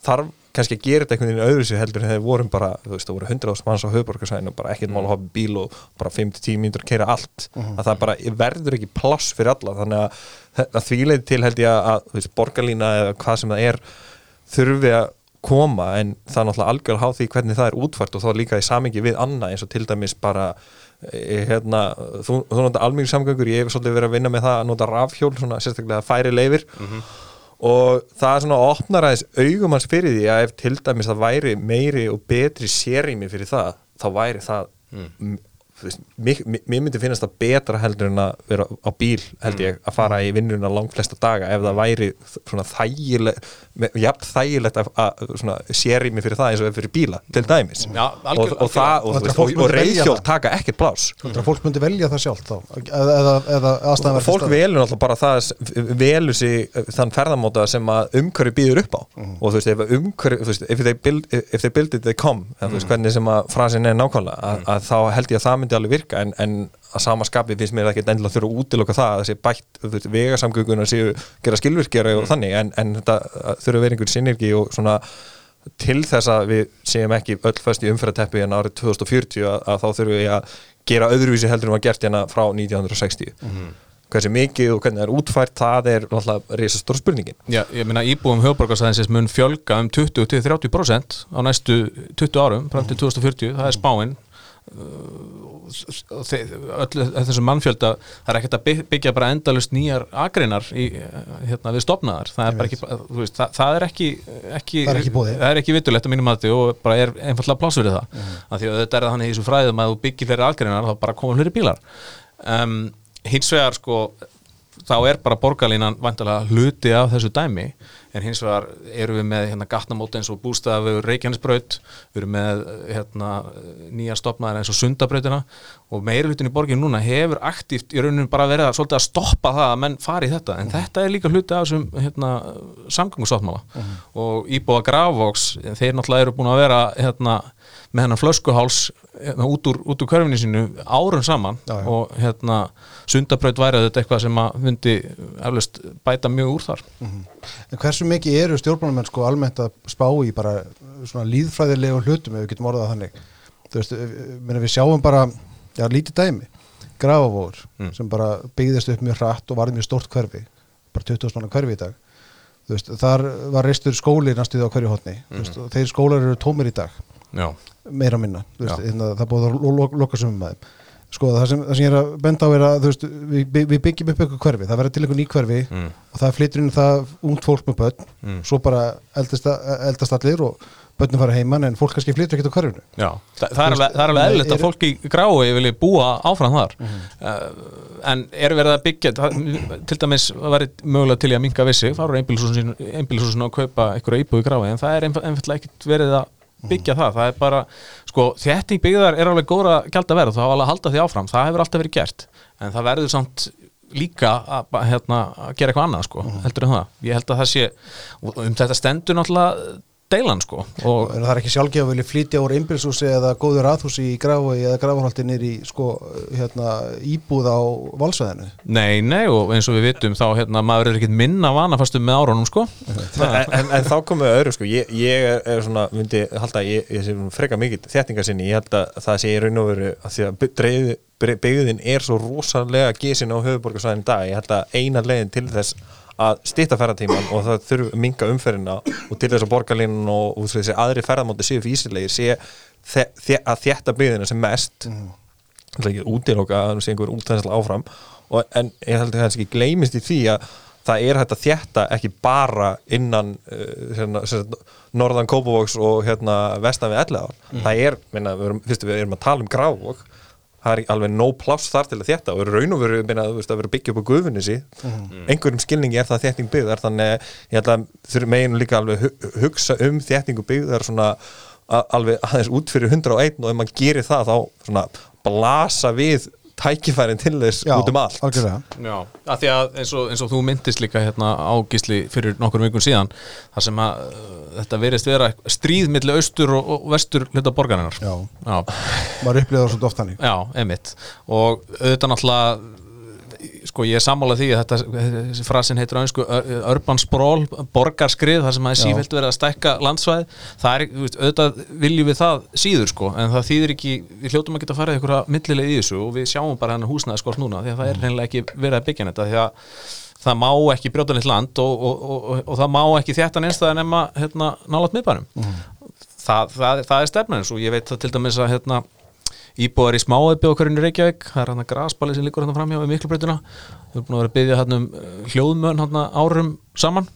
þarf kannski að gera þetta einhvern veginn öðru sér heldur en þeir vorum bara, þú veist, það voru 100.000 manns á höfuborgarsæðinu og bara ekkert mál að hafa bíl og bara 5-10 mínútur að keira allt mm -hmm. að það bara verður ekki pláss fyrir alla þannig að, að því leiti til held ég að, þú veist, borgarlína eða hvað sem það er þurfi að koma en það er náttúrulega algjörlega háð því hvernig það er útfært og þá líka í samingi við annað eins og til dæmis bara e, hérna, þú, þú nota almík samgöngur, ég hef svolítið verið að vinna með það að nota rafhjól, svona sérstaklega færi leifir mm -hmm. og það er svona að opna ræðis augumanns fyrir því að ef til dæmis það væri meiri og betri sérými fyrir það, þá væri það mm mér myndi finnast það betra heldur en að vera á bíl held ég að fara í vinnuna langt flesta daga ef það væri svona þægilegt jafn þægilegt að, að séri mig fyrir það eins og fyrir bíla til dæmis. Já, og, og það og, og, og reyðhjól taka ekkert plás Fólk myndi velja það sjálf þá eða, eða aðstæðan verður Fólk velur náttúrulega bara það velur sig þann ferðamóta sem að umhverju býður upp á. Mm. og þú veist ef umhverju if, if they build it they come. Mm. veist, hvernig sem að frasin er nákvæmlega að, að þá held ég að það myndi alveg virka en, en að sama skapi finnst mér ekki endilega þurfa að útiloka það að þessi bætt vegasamgöngunar séu gera skilvirkjara og mm. þannig en, en þetta þurfa að vera einhver synergi og svona til þess að við séum ekki öll fyrst í umfærateppi en árið 2040 að, að þá þurfum við að gera öðruvísi heldur um að gert hérna frá 1960 mm -hmm. hversi mikið og hvernig það er útfært það er náttúrulega risastór spurningin Já, ég meina íbúum höfborgarsæðinsins mun fjölga um 20-30% á næstu 20 árum fram til 2040, það er spáinn öllu þessum mannfjölda það er ekkert að byggja bara endalust nýjar agreinar í, hérna, við stopnaðar það er ekki, veist, það, það er ekki, ekki það er ekki, ekki vitulegt að mínum að þetta og bara er einfallega plásverið það. Mm. af því að þetta er þannig í þessu fræðum að þú byggir fleiri agreinar þá bara koma hluti bílar. Um, hins vegar sko þá er bara borgarlínan vantilega hluti af þessu dæmi en hins vegar eru við með hérna, gatnamóti eins og bústæða við Reykjanesbraut. Við erum með hérna, nýja stopnaðar eins og Sundabrautina og meiri hlutin í borginu núna hefur aktíft í rauninu bara verið að, að stoppa það að menn fari í þetta en mm. þetta er líka hluti af þessum hérna, samgangussáttmála mm. og Íbúa Grafvoks, þeir náttúrulega eru búin að vera hérna, með hennar flöskuháls hérna, út úr, úr körfinu sínu árun saman já, já. og hérna sundabraut væri þetta eitthvað sem að myndi eflust bæta mjög úr þar mm. En hversu mikið eru stjórnbánamenn sko almennt að spá í bara svona líðfræðilegu hlutum ef við getum orðað þannig þú veist, minna, við sjáum bara já, lítið dæmi, grafavóður sem bara byggðist upp mjög hratt og varð mjög stórt hverfi bara 20 manna hverfi í dag. Veist, þar var reistur skóli næstuð á hverju hotni mm. veist, þeir skólar eru tómir í dag Já, meira minna, veist, hérna, það búið að lo- lo- loka sumum að þeim. Sko, það sem, það sem ég er að benda á er að veist, við, við byggjum upp eitthvað hverfi, það verður til eitthvað ný hverfi Mm. og það flytur inn það ungt fólk með börn. Mm. svo bara eldast, eldast allir og börnum fara heiman en fólk kannski flytur ekkert á hverfinu. Já, Þa, það er alveg, það er alveg eðlilegt að fólk í grái vilji búa áfram þar. Uh, en er verið að byggja til dæmis verið mögulega til í að minka vissi, fara einbílisúsin og kaupa einhverja íbúi í grái en það er einf- einfaldlega ekkit verið að byggja það, það er bara, sko, þétting byggðar er alveg góra gæld að vera, það hafa alveg að halda því áfram, það hefur alltaf verið gert en það verður samt líka að, hérna, að gera eitthvað annað, sko, heldur en það. Ég held að það sé, um þetta stendur náttúrulega deilan, sko og og það er ekki sjálfgefa að vilja flytja úr einbilshúsi eða góður aðhúsi í grafui eða grafarhaldi nýri sko, hérna, íbúð á valsvæðinu. Nei, nei, og eins og við vitum þá hérna, maður er ekkert minna vanafastum með árunum sko. En, en, en þá komum við öðru sko. Ég, ég er, er svona, myndi halda ég, ég sé freka mikið þéttingar sinni, ég held að það sé í raun og veru að því að dreif, byggðin er svo rosalega gisin á höfuborgarsvæðin í dag, ég held að eina leiðin til þess að stýtta ferðartíman og það þurfi að minga umferðina og til þess að borgarlínan og, og þessi aðri ferðarmáti séu físilegir sé þe þe að þétta byggðina sem mest. Er ekki útiloka að það sé einhver útæðsla áfram. Og, en ég held að það ekki gleymist í því að það er hægt að þétta ekki bara innan uh, hérna, sagt, norðan Kópavóks og hérna, vestan við Elleðar það er, minna, við við erum að tala um Grávók það er alveg nóg pláss þar til að þétta og raun og veru minna, veist, að vera byggja upp á guðfunni sí einhverjum skilningi er það þétting byggðar þannig ég held að þurfum meginu líka alveg hu- hugsa um þéttingu byggðar svona alveg aðeins út fyrir 101 og ef maður gerir það þá svona blasa við tækifærin til þess út um allt. algjörlega. Já, af því að eins og, eins og þú myndist líka hérna á gísli fyrir nokkur vikun síðan þar sem að uh, þetta verist vera stríð milli austur og, og vestur hluta borgarinnar. Já. Já, maður upplýður það svolítið oft hannig já, emitt og auðvitað náttúrulega sko ég er sammálað því að þetta þessi frasin heitir á einsku urban sprawl, borgarskrið þar sem að er sífælt verið að stækka landsvæð það er, auðvitað viljum við það síður sko, en það þýðir ekki við hljótum að geta farið einhverja millilega í þessu og við sjáum bara hennar húsnæðaskort núna því að það er reynilega ekki verið að byggja þetta því að það má ekki brjóta neitt land og, og, og, og, það má ekki þétta neinstæða nema hérna, nálat miðbænum. Það, það, það er stefnan eins og ég veit það til dæmis að hérna, íbúðar í smáðbi okkur inn í Reykjavík það er hann að graspali sem líkur hann framhjá við miklubreytuna við erum búin að vera að byggja hann um uh, hljóðmön hann árum saman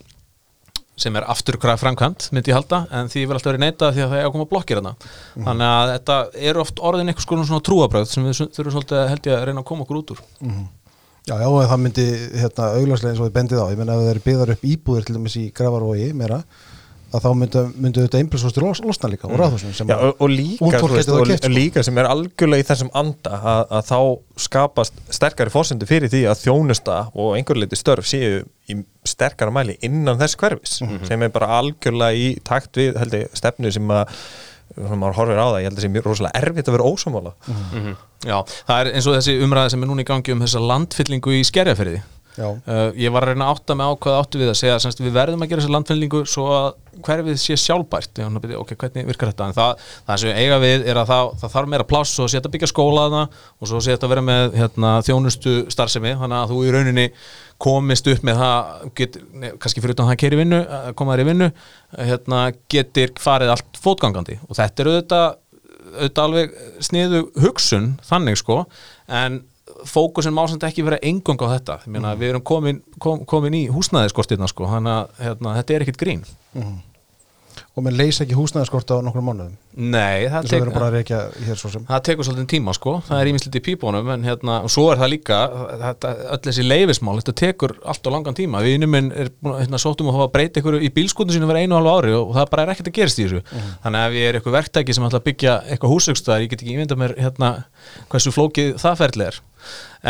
sem er afturkræð framkvæmt myndi ég halda, en því vil alltaf verið neitað því að það er að koma blokkir hana þannig að þetta er oft orðin konar svona trúabröð sem við þurfum svolítið held ég að reyna að koma okkur út úr. Já, já, og það myndi hérna, augláslega eins og við bendið á, ég menna ef það eru byggðar upp íbúðir til dæmis í Gravarvogi meira, að þá myndu, myndu þetta einbilsvostur los, losna líka og ráðhúsum sem Já, að- og, og líka, veist, og sko. líka sem er algjörlega í þessum anda að, að þá skapast sterkari fórsendu fyrir því að þjónusta og einhverju leiti störf séu í sterkara mæli innan þess hverfis Mhm. sem er bara algjörlega í takt við held ég, stefnu sem að sem maður horfir á það, ég held að það sé mjög rosalega erfitt að vera ósámála Mhm. Já, það er eins og þessi umræða sem er núna í gangi um þessa landfyllingu í skerjaferði Uh, ég var að reyna að átta mig á hvað áttu við að segja semst, við verðum að gera þessa landfyllingu svo að hverfið sé sjálfbært. Að byrja, ok, hvernig virkar þetta? En það, það sem eiga við er að það, það þarf meira pláss og sé þetta byggja skóla þarna og svo sé þetta að vera með hérna, þjónustu starfsemi. Þannig að þú í rauninni komist upp með það get, ne, kannski fyrir utan það að vinnu að koma þér í vinnu hérna, getur farið allt fótgangandi. Og þetta er auðvitað, auðvitað alveg sniðu hugsun þannig sko. En fókusin má samt ekki vera engung á þetta. Ég meina, við erum komin, kom, komin í húsnæðiskortirna sko, þannig að hérna, þetta er ekkit grín og menn leysa ekki húsnæðaskort á nokkrum mánuðum. Nei, það, tek, sem. Það tekur svolítið tíma sko, það er ímislegt í pípunum en hérna, og svo er það líka þetta, öll þessi leifismál, þetta tekur allt á langan tíma, við innum er hérna, sóttum að breyta ykkur í bílskotinu sínu verið einu og halvu ári og það bara er ekkert að gerast í þessu. Þannig að ef ég er eitthvað verktæki sem ætla að byggja eitthvað húsökstæðar, ég get ekki ímynda mér hérna, hversu flókið það ferli er.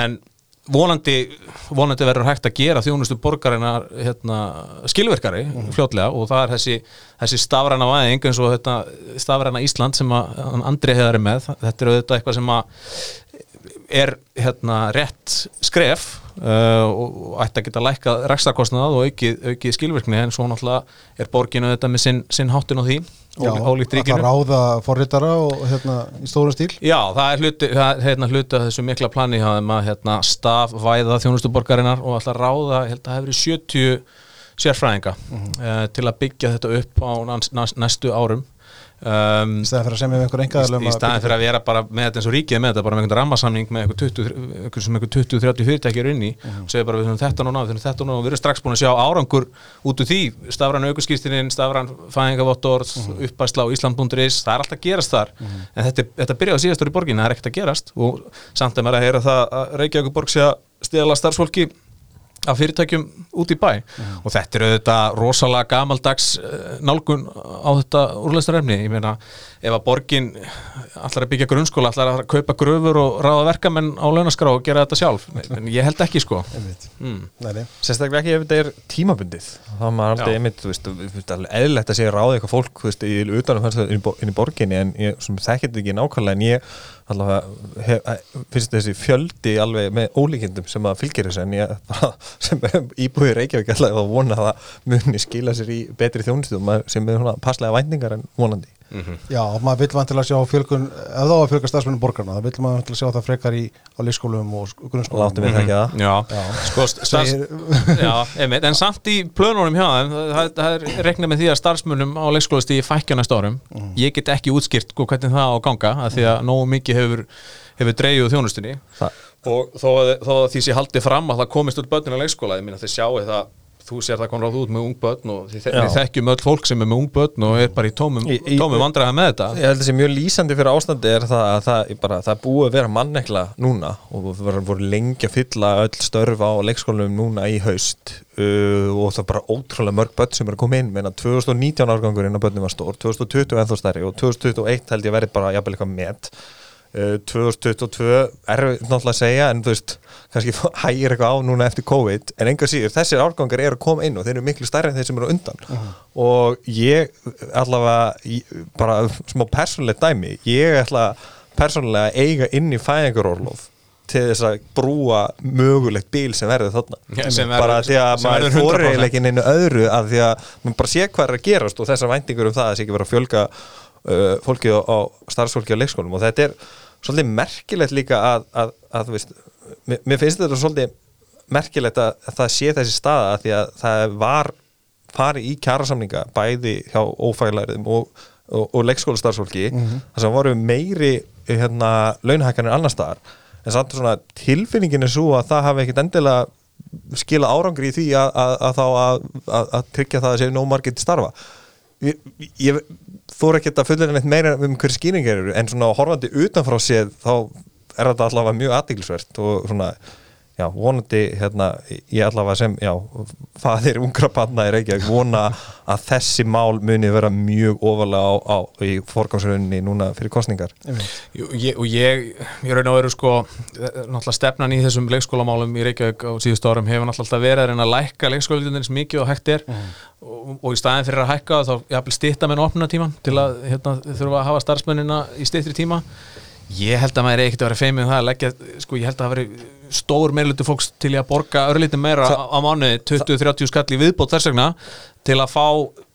En vonandi vonandi verður hægt að gera þjónustu borgarinnar hérna, skilverkari fljótlega og það er þessi, þessi stafræna væðing eins og þetta stafræna Ísland sem Andri hefur með. Þetta er auðvitað eitthvað sem að er hérna rétt skref uh, og ætti að geta lækkað rekstakostnað og aukið, aukið skilvirkni en svo náttúrulega er borginu þetta með sinn, sinn háttin á því ólíkt að ríkinu ráða forritara og hérna í stórum stíl. Já, það er hluti, það er, hérna, hluti af þessu mikla plani þeim að hérna, stafvæða þjónustuborgarinnar og alltaf ráða, ég held að það hefur 70 sérfræðinga uh, til að byggja þetta upp á næst, næst, næstu árum um, í staðan fyrir að semja við einhver í, engaðalum í staðin fyrir að vera bara með þetta eins og ríkið með þetta bara með einhvern rammasamning með einhver 20 einhver sem einhver 20-30 fyrirtækjur inn í og segja bara við höfum þetta núna, við höfum þetta núna. Og við erum strax búin að sjá árangur út úr því. Stafran aukurskýrstinin, stafran fæðingavottorð uppæsla á Ísland.is það er alltaf gerast þar. En þetta, þetta byrjaði síðastur í borginni, það er ekkert að gerast. Og samt að maður að heyra það að Reykjavík borg sé að stela starfsfólki af fyrirtækjum út í bæ. Og þetta er auðvitað rosalega gamaldags eh, nálgun á þetta úrlæstarefni, ég meina ef að borgin allar að byggja grunnskóla, allar að kaupa gröfur og ráða verkamenn á launaskrá og gera þetta sjálf en ég held ekki sko mm. Nei, nei. Sérstaklega ekki ef þetta er tímabundið þá er maður Já. einmitt, þú veist, þú veist alveg eðlilegt að segja ráði eitthvað fólk, þú veist, í utanum hans inn, í bo- inn í borginni, en ég sem þekkit ekki nákvæmlega, en ég allavega hef, að- finnst þessi fjöldi alveg með ólíkindum sem að fylgir þessu en ég bara, sem íbúið Reykjavík allavega að vona að það muni skila sér í betri þjónustum sem er svona passlega væntingar en vonandi Já, maður vill vantilega sjá fjölgun ef þá að fjölga stafsmennum borgarna það vill maður vantilega sjá það frekar í á leikskólum og sk- og grunnskólum. Láttum við þekka það. Já, Já. sko st- starfs, Segir- já, einmitt, en samt í plönunum hjá þeim, það, það, það er reiknað með því að starfsmunum á leikskólastíði fækja næsta árum. Ég get ekki útskýrt sko, hvernig það á ganga að því að nógu mikið hefur, hefur dreigjuð þjónustunni. Það- og þó að, þó að því sé haldið fram að það komist út börnin á leikskóla, ég minna þeir sjáu það þú sér það konráð út með ung börn og þið, við þekkjum öll fólk sem er með ung börn og er bara í tómum, tómum vandræða með þetta. Ég held að sé mjög lýsandi fyrir ástandi er það að það, bara, það búið að vera mannekla núna og við vorum voru lengi að fylla öll störf á leikskólanum núna í haust uh, og það er bara ótrúlega mörg börn sem er að koma inn. Meina 2019 árgangurinn á börnum var stór 2020 ennþá stærri og 2021 held ég verið bara jafnvel eitthvað uh, 2022 er náttúrulega að segja en þú veist, kannski hægir eitthvað á núna eftir COVID, en enga síður þessir árgangar eru að koma inn og þeir eru miklu stærri en þeir sem eru undan. Og ég allavega, ég, bara smá persónulegt dæmi, ég ætla persónulega að eiga inn í fæðingarorlof til þess að brúa mögulegt bíl sem verður þarna. Já, sem verður- bara því að maður verður 100%. fórir eiginlega ekki einu öðru að því að maður bara sé hvað er að gerast og þessar væntingur um það að það sé ekki vera að fjölga uh, fólki á, á starfsfólki á leikskólum. Og þetta er svolítið merkilegt líka að, að, að þú veist, mér, mér finnst þetta svolítið merkilegt að, að það sé þessi staða að því að það var farið í kjærasamninga bæði hjá ófælæriðum og, og, og leikskólastarfsfólki þar sem voru meiri hérna, launahækkanir annar staðar. En samt svona tilfinningin er svo að það hafi ekkit endilega skila árangri í því að, þá að, að, að tryggja það að séu nóg margir til starfa. Ég, ég þóra ekki að fullera neitt meira um hverju skýringar eru en svona horfandi utanfrá séð þá er þetta allavega mjög aðdeglisvert og svona já, vonandi hérna, ég allavega sem já, faðir ungra panna í Reykjavík vona að þessi mál muni vera mjög ofalega á, á í forgámsrauninni núna fyrir kostningar Jú, ég, og ég, ég raun og veru sko eh, náttúrulega stefnan í þessum leikskólamálum í Reykjavík á síðustu árum hefur náttúrulega alltaf verið að reyna að lækka leikskólautundin sem mikið og hægt er. Og, og í staðin fyrir að hækka þá jafnvel stýtta með opna tíman til að hérna, þurfa að hafa starfsmennina í styttri tíma ég held að maður er ekkert að vera feimið um það að leggja, sko ég held að það veri stór meirlutu fólks til í að borga örlítið meira Það- á, mánuði, 20-30 skall í viðbót þess vegna til að fá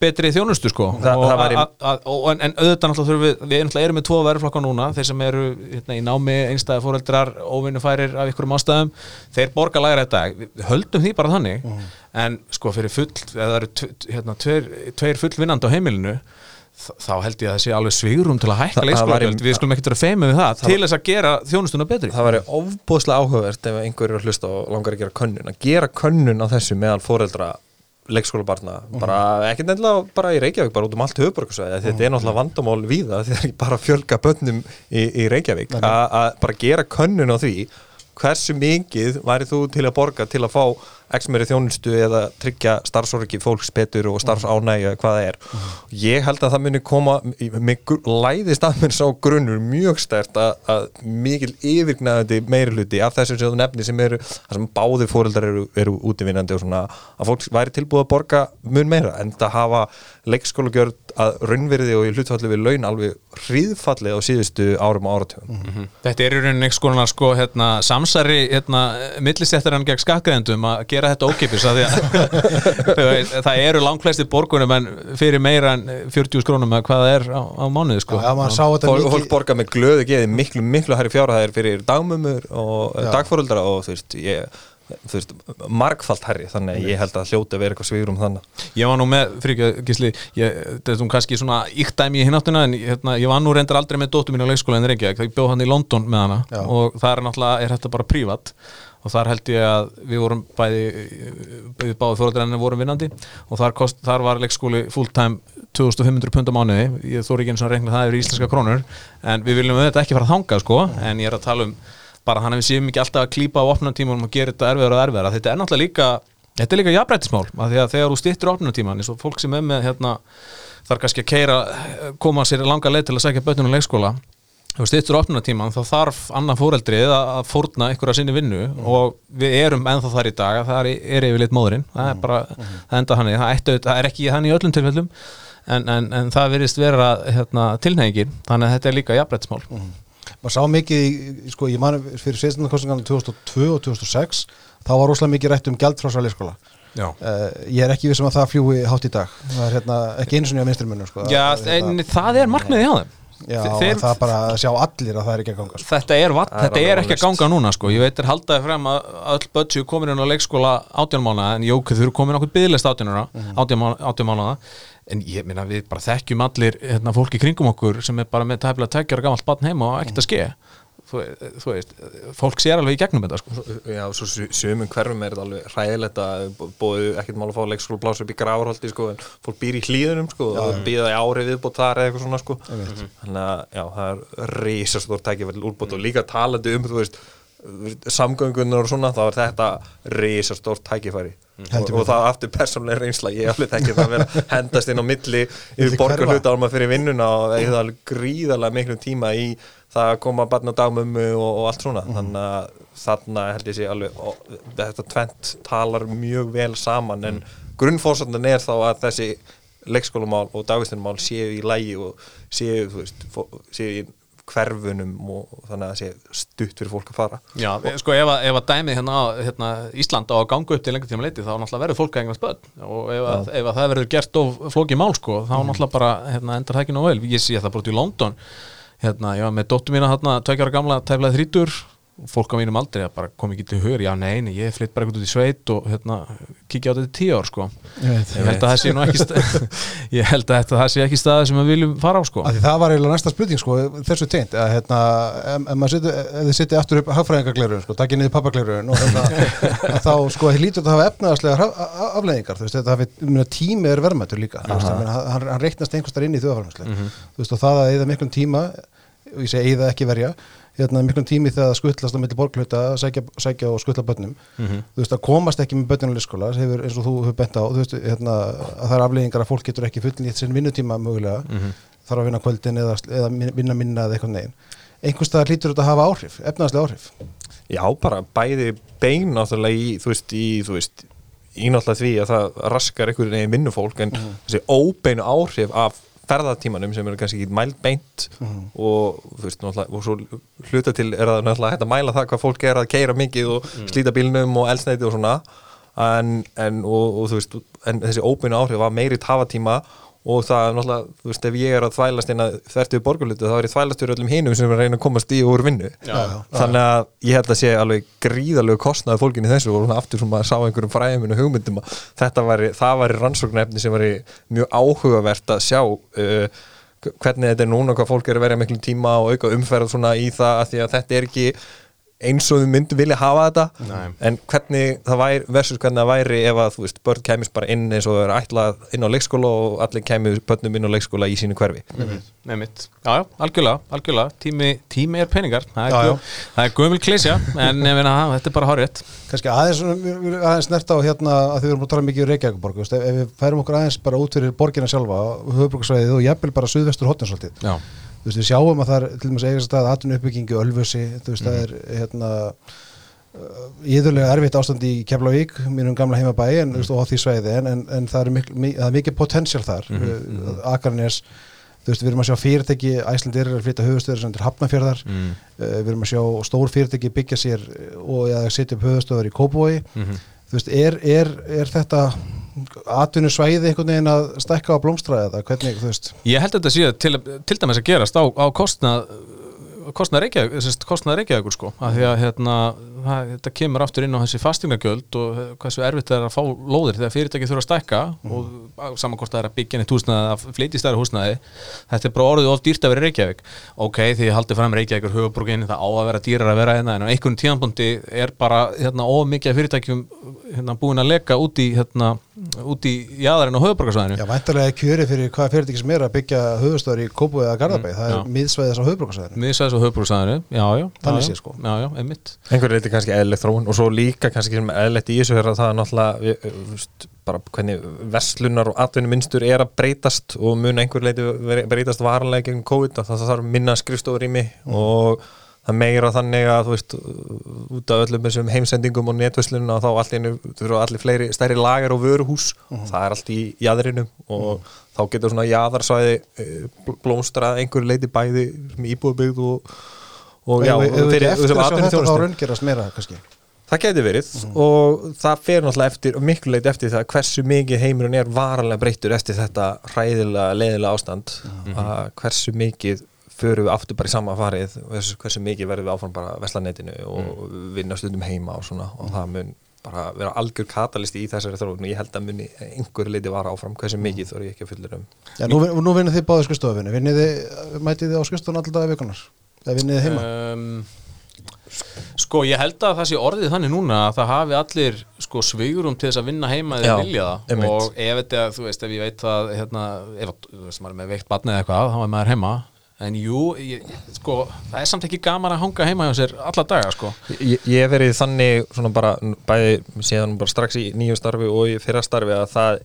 betri þjónustu sko. Það- og það væri- að- að- og- en, en auðvitað náttúrulega þurfum við, við náttúrulega erum með tvo verðflokka núna, þeir sem eru hérna, í námi, einstæði fóreldrar, óvinnufærir af ykkurum ástæðum, þeir borga lægra þetta, við höldum því bara þannig. En sko fyrir full, eða það eru tve- hérna, tveir, tveir fullvinnandi á heimilinu þá held ég að það sé alveg svigurum til að hækka Það- það leikskólagjöld, við skulum ekkert vera feimið við það, til þess að gera þjónustuna betri. Það væri ofbúðslega áhugavert ef einhver er að hlusta og langar að gera könnun. Að gera könnun á þessu meðal foreldra leikskólabarna, bara ekkert nefnilega bara í Reykjavík, bara út um allt höfuborgarsvæði mm. þetta er náttúrulega vandamál víða þegar ekki bara að fjölga bönnum í, í Reykjavík. Að bara gera könnun á því hversu mikið væri þú til að borga til að fá x meiri þjónustu eða tryggja starfsorgi fólks betur og starfsánægja hvað það er. Ég held að það muni koma gr- læðist að mér sá grunnur mjög stert að, að mikil yfirgnæðandi meiri hluti af þessum sem þú nefni sem eru, það sem báði fóreldrar eru, eru útivinnandi og svona að fólk væri tilbúið að borga mun meira en það hafa leikskólagjörð að raunverði og í hlutfalli við laun alveg hríðfallið á síðustu árum og áratugum Þetta er í rauninni einhvers konar sko, hérna, samsari hérna, millistéttar hann gegn skattgreðendum að gera þetta ókipis að því að veist, það eru langflesti borgunum en fyrir meira en 40 skrónum að hvað það er á, á mánuði sko. Já, maður sá þetta Fólk, mikið fólk borga með glöðu geði miklu, miklu hærri fjárhæðir fyrir dagmömmur og Já. dagfóruldra og þú veist, ég, þú veist, margfalt hærri þannig að ég held að hljóta vera eitthvað svigurum þannig Ég var nú með, fyrir ekki þetta er kannski svona íktæmi í hináttina en hérna, ég var nú reyndar aldrei með dóttur mín á leikskóla en Reykjavík, ég bjóð hann í London með hana Já. og það er náttúrulega, er þetta bara prívat. Og þar held ég að við vorum bæði, við báði fóröldarinnar vorum vinnandi. Og þar, kost, þar var leikskóli fulltime 2500 pund á mánuði. Ég þóri ekki eins og að reikna það yfir íslenska krónur. En við viljum auðvitað ekki fara að þanga sko, en ég er að tala um bara hann við séum ekki alltaf að klípa á opnunartímanum og gera þetta erfiðar og erfiðar þetta er náttúrulega líka Þetta er líka jafnrættismál, af því að þegar þú stýttir opnutíman eins og fólk sem er með hérna, þarf kannski að keira, koma sér langa leið til að sækja bönnum leikskóla. Ef þú stýttir opnutíman þá þarf annað fóreldrið að fórna ykkur að sinni vinnu og við erum ennþá þar í dag að það er, yfirleitt móðurinn það er bara, það enda hann það er ekki hann í öllum tilfellum en, en, en það hérna, að maður sá mikið, í- sko, ég man fyrir sveistunarkostningarna 2002 og 2006 þá var rosalega mikið rætt um gjaldfrásar leikskóla. Já, uh, ég er ekki vissum að það fljúi hátt í dag. Það er hérna, ekki einu sinni á vinstri munum sko. Já það, er en það er markmiðið hjá þeim. Já, Þeir- það er bara að sjá allir að það er ekki að ganga sko. þetta er, vat, Það þetta er ekki að ganga núna sko. ég veit er haldaði frem að öll séu komin inn á leikskóla átjánmána en jók þau eru komin okkur byggðlist átjánmána en ég minna við bara þekkjum allir hérna, fólki kringum okkur sem er bara með tæfla tækjar og gamalt barn heima og ekkert að ske þú, þú veist, fólk sér alveg í gegnum þetta sko. Já, svo sumum hverfum er þetta alveg hræðilegt að bóðu ekkert mál að fá leikskóla pláss upp í gráarholti sko, en fólk býr í hlýðunum sko, og býða í ári viðbót þar eða eitthvað svona sko. þannig að já, það er risastór tækifæll úrbót og líka talandi um þú veist, samgöngunar og svona þá er þetta risastór tækifæri. Og, Heldur og það aftur persónlega reynsla ég alveg þekki það að vera að hendast inn á milli yfir borgar hverfa. hluta árum fyrir vinnuna og það er alveg gríðarlega miklum tíma í það að koma barn á dagmömmu og, og allt svona. Þannig að þarna held ég sé alveg og, þetta tvent talar mjög vel saman en grunnfórsöndan er þá að þessi leikskólamál og dagvistunumál séu í lægi og séu, þú veist, séu í hverfunum og þannig að það sé stutt fyrir fólk að fara. Já, sko ef að, ef að dæmið hérna, hérna Ísland á að ganga upp til lengur tíma leiti þá náttúrulega verður fólk að eignast börn. Og ef að, ef að það verður gert of flókið mál sko, þá náttúrulega bara hérna, endar það ekki nóg vel, ég sé það bara út í London. Hérna, ég var með dóttur mína hérna, tveikjara gamla, tæflaði þrítur og fólk á mínum aldrei að kom ekki til hugur já nei, nei, ég flytt bara eitthvað út í sveit og hérna, kíkja á þetta í tíu ár sko. Ég ég held að það sé nú ekki ég held að þetta, það sé ekki staði sem við viljum fara á sko. Það var eiginlega næsta spurning sko, þessu tengt að hérna, ef, þið setja aftur upp hagfræðingarglerun, sko, takkið niður pappaglerun og hérna, að þá sko, þið lítur að hafa efnaðaslega afleðingar, þú veist, þetta hafi, tími er verðmættur líka, hann, hann reiknast einhvers þar inn í þjóðafræðinslega, þú veist, og það að eða miklum tíma, og ég segi eða ekki verja, hérna, miklum tími þegar það skuttlast á milli borgluta, sækja, sækja og skuttla börnum, þú veist, að komast ekki með börnum leikskóla, hefur, eins og þú hefur bent á, veist, hérna, að það er afleðingar að fólk getur ekki fullnýtt sinn vinnutíma mögulega, þarf að vinna kvöldin eða, eða vinna minna eða eitthvað neginn. Einhvers staðar hlýtur þetta að hafa áhrif, efnaðslega áhrif. Já, bara bæði bein náttúrulega í, þú veist, í, þú veist, í náttúrulega því að það raskar einhvern veginn vinnufólk en þessi óbeinu áhrif af ferðatímanum sem eru kannski ekki mælt beint og þú veist, og svo hluta til er það náttúrulega hægt að mæla það hvað fólk er að keira mikið og slíta bílnum og elsneiti og svona. En, en, og, og veist, en þessi óbeinu áhrif af meiri tafatíma og það er náttúrulega, þú veist, ef ég er að þvælast inn að þvertu borgarlutu þá er ég þvælast fyrir öllum hinum sem er að reyna að komast í og úr vinnu. Já, þannig að ég held að sé alveg gríðalegu kostnaði fólkinni þessu og aftur sem maður sá einhverjum fræðuminu hugmyndum að þetta væri, það væri rannsóknefni sem væri mjög áhugavert að sjá uh, hvernig þetta er núna, hvað fólk er að verja miklum tíma og auka umferð svona í það að því að þetta er ekki eins og við myndum vilja hafa þetta Nei. en hvernig það væri versus hvernig það væri ef að veist, börn kæmis bara inn eins og það er ætlað inn á leikskóla og allir kæmis börnum inn á leikskóla í sínu hverfi. Nei mitt, já, já, algjörlega, algjörlega. Tími, tími er peningar. Það er, Já, já. göm, það er gömul klísja en ég meina, þetta er bara horrið Kannski aðeins, aðeins snert á hérna að þið erum að tala mikið um Reykjavíkuborg, þú veist, ef, við færum okkur aðeins bara út fyrir borgina sjálfa, höfuborgarsvæðið og jafnvel bara suðvestur hotninsaldið. Þú veist, við sjáum að það er til dæmis eigast að atvinnu uppbyggingu ölfusi, þú veist, það er hérna íðurlega erfitt ástand í Keflavík, mínum gamla heimabæi en, mm. og á því sveiði, en, en, en það er mikil, mi- það er mikið potential þar mm -hmm. Akarnes, þú veist, við erum að sjá fyrirtæki Æslandir er að flytta höfustöður sem til Hafnafjörðar, mm. uh, við erum að sjá stór fyrirtæki byggja sér og eða setja upp höfustöður í Kópavogi Mhm. Þú veist, er, er, er þetta atvinnu svæði einhvern veginn að stækka á blómstræði eða hvernig, þú veist? Ég held að þetta sé til, til dæmis að gerast á, á sérst, kostnað Reykjavíkur sko, af því að hérna, þetta kemur aftur inn á þessi fastingagjöld og eh, hversu erfitt það er að fá lóðir þegar fyrirtæki þurfa að stækka og saman hvort það er að byggja neitt húsnaði að fleiti stærri húsnaði, þetta er bara orðið of dýrt að vera í Reykjavík, ok, því ég haldi fram Reykjavíkur höfuborgin, það á að vera dýrar að vera hérna, en á einhvern tíðanbúndi er bara hérna, of mikið fyrirtækjum hérna, búin að leka út í hérna, út í jaðarinn á höfuborgarsvæðinu Já, væntalega er kjöri fyrir hvaða fyrirtæki sem er að byggja höfustöður í Kópavogi eða Garðabæ, það já. er miðsvæðis á höfubrukasvæðinu og kannski eðlilegt þróun og svo líka kannski sem eðlilegt í þessu er að það er náttúrulega við, veist, bara hvernig verslunar og atvinnuminstur er að breytast og mun einhverju leiti breytast varanlega gegn COVID að það þarf minna skrifstofurými og það meira þannig að þú veist út af öllum þessum heimsendingum og netverslunum og þá þurfa allir fleiri stærri lagar og vöruhús það er allt í jaðrinum og þá getur svona jaðarsvæði eh, bl- blómstrað einhverju leiti bæði íbúðbyggð og og já, fyrir þessum meira kannski? Það geti verið. Og það fer náttúrulega eftir og miklu leit eftir það hversu mikið heimurinn er varanlega breyttur eftir þetta hræðilega, leiðilega ástand. Að hversu mikið förum við aftur bara í sama farið hversu, hversu mikið verðum við áfram bara veslanetinu og vinna stundum heima og svona. Og það mun bara vera algjör katalisti í þessari þróun og ég held að muni einhverju leiti vara áfram hversu mikið þóri ég ekki að fullur um. Já, nú, nú vinnið þið báðið skristofinni, vinnið þið, mætið þið á skristofun alltaf dagar vikunar, eða vinnið þið heima? Um, Sko, ég held að það sé orðið þannig núna að það hafi allir sko svigurum til þess að vinna heima eða vilja það. einmitt. og ef þetta, þú veist, ef ég veit að hérna, ef að, þú veist, maður er með veikt barni eða eitthvað, þá er maður heima. En jú, ég, sko, það er samt ekki gaman að hanga heima hjá sér alla daga, sko. Ég, ég verið þannig svona bara bæði síðan bara strax í nýju starfi og í fyrra starfi að það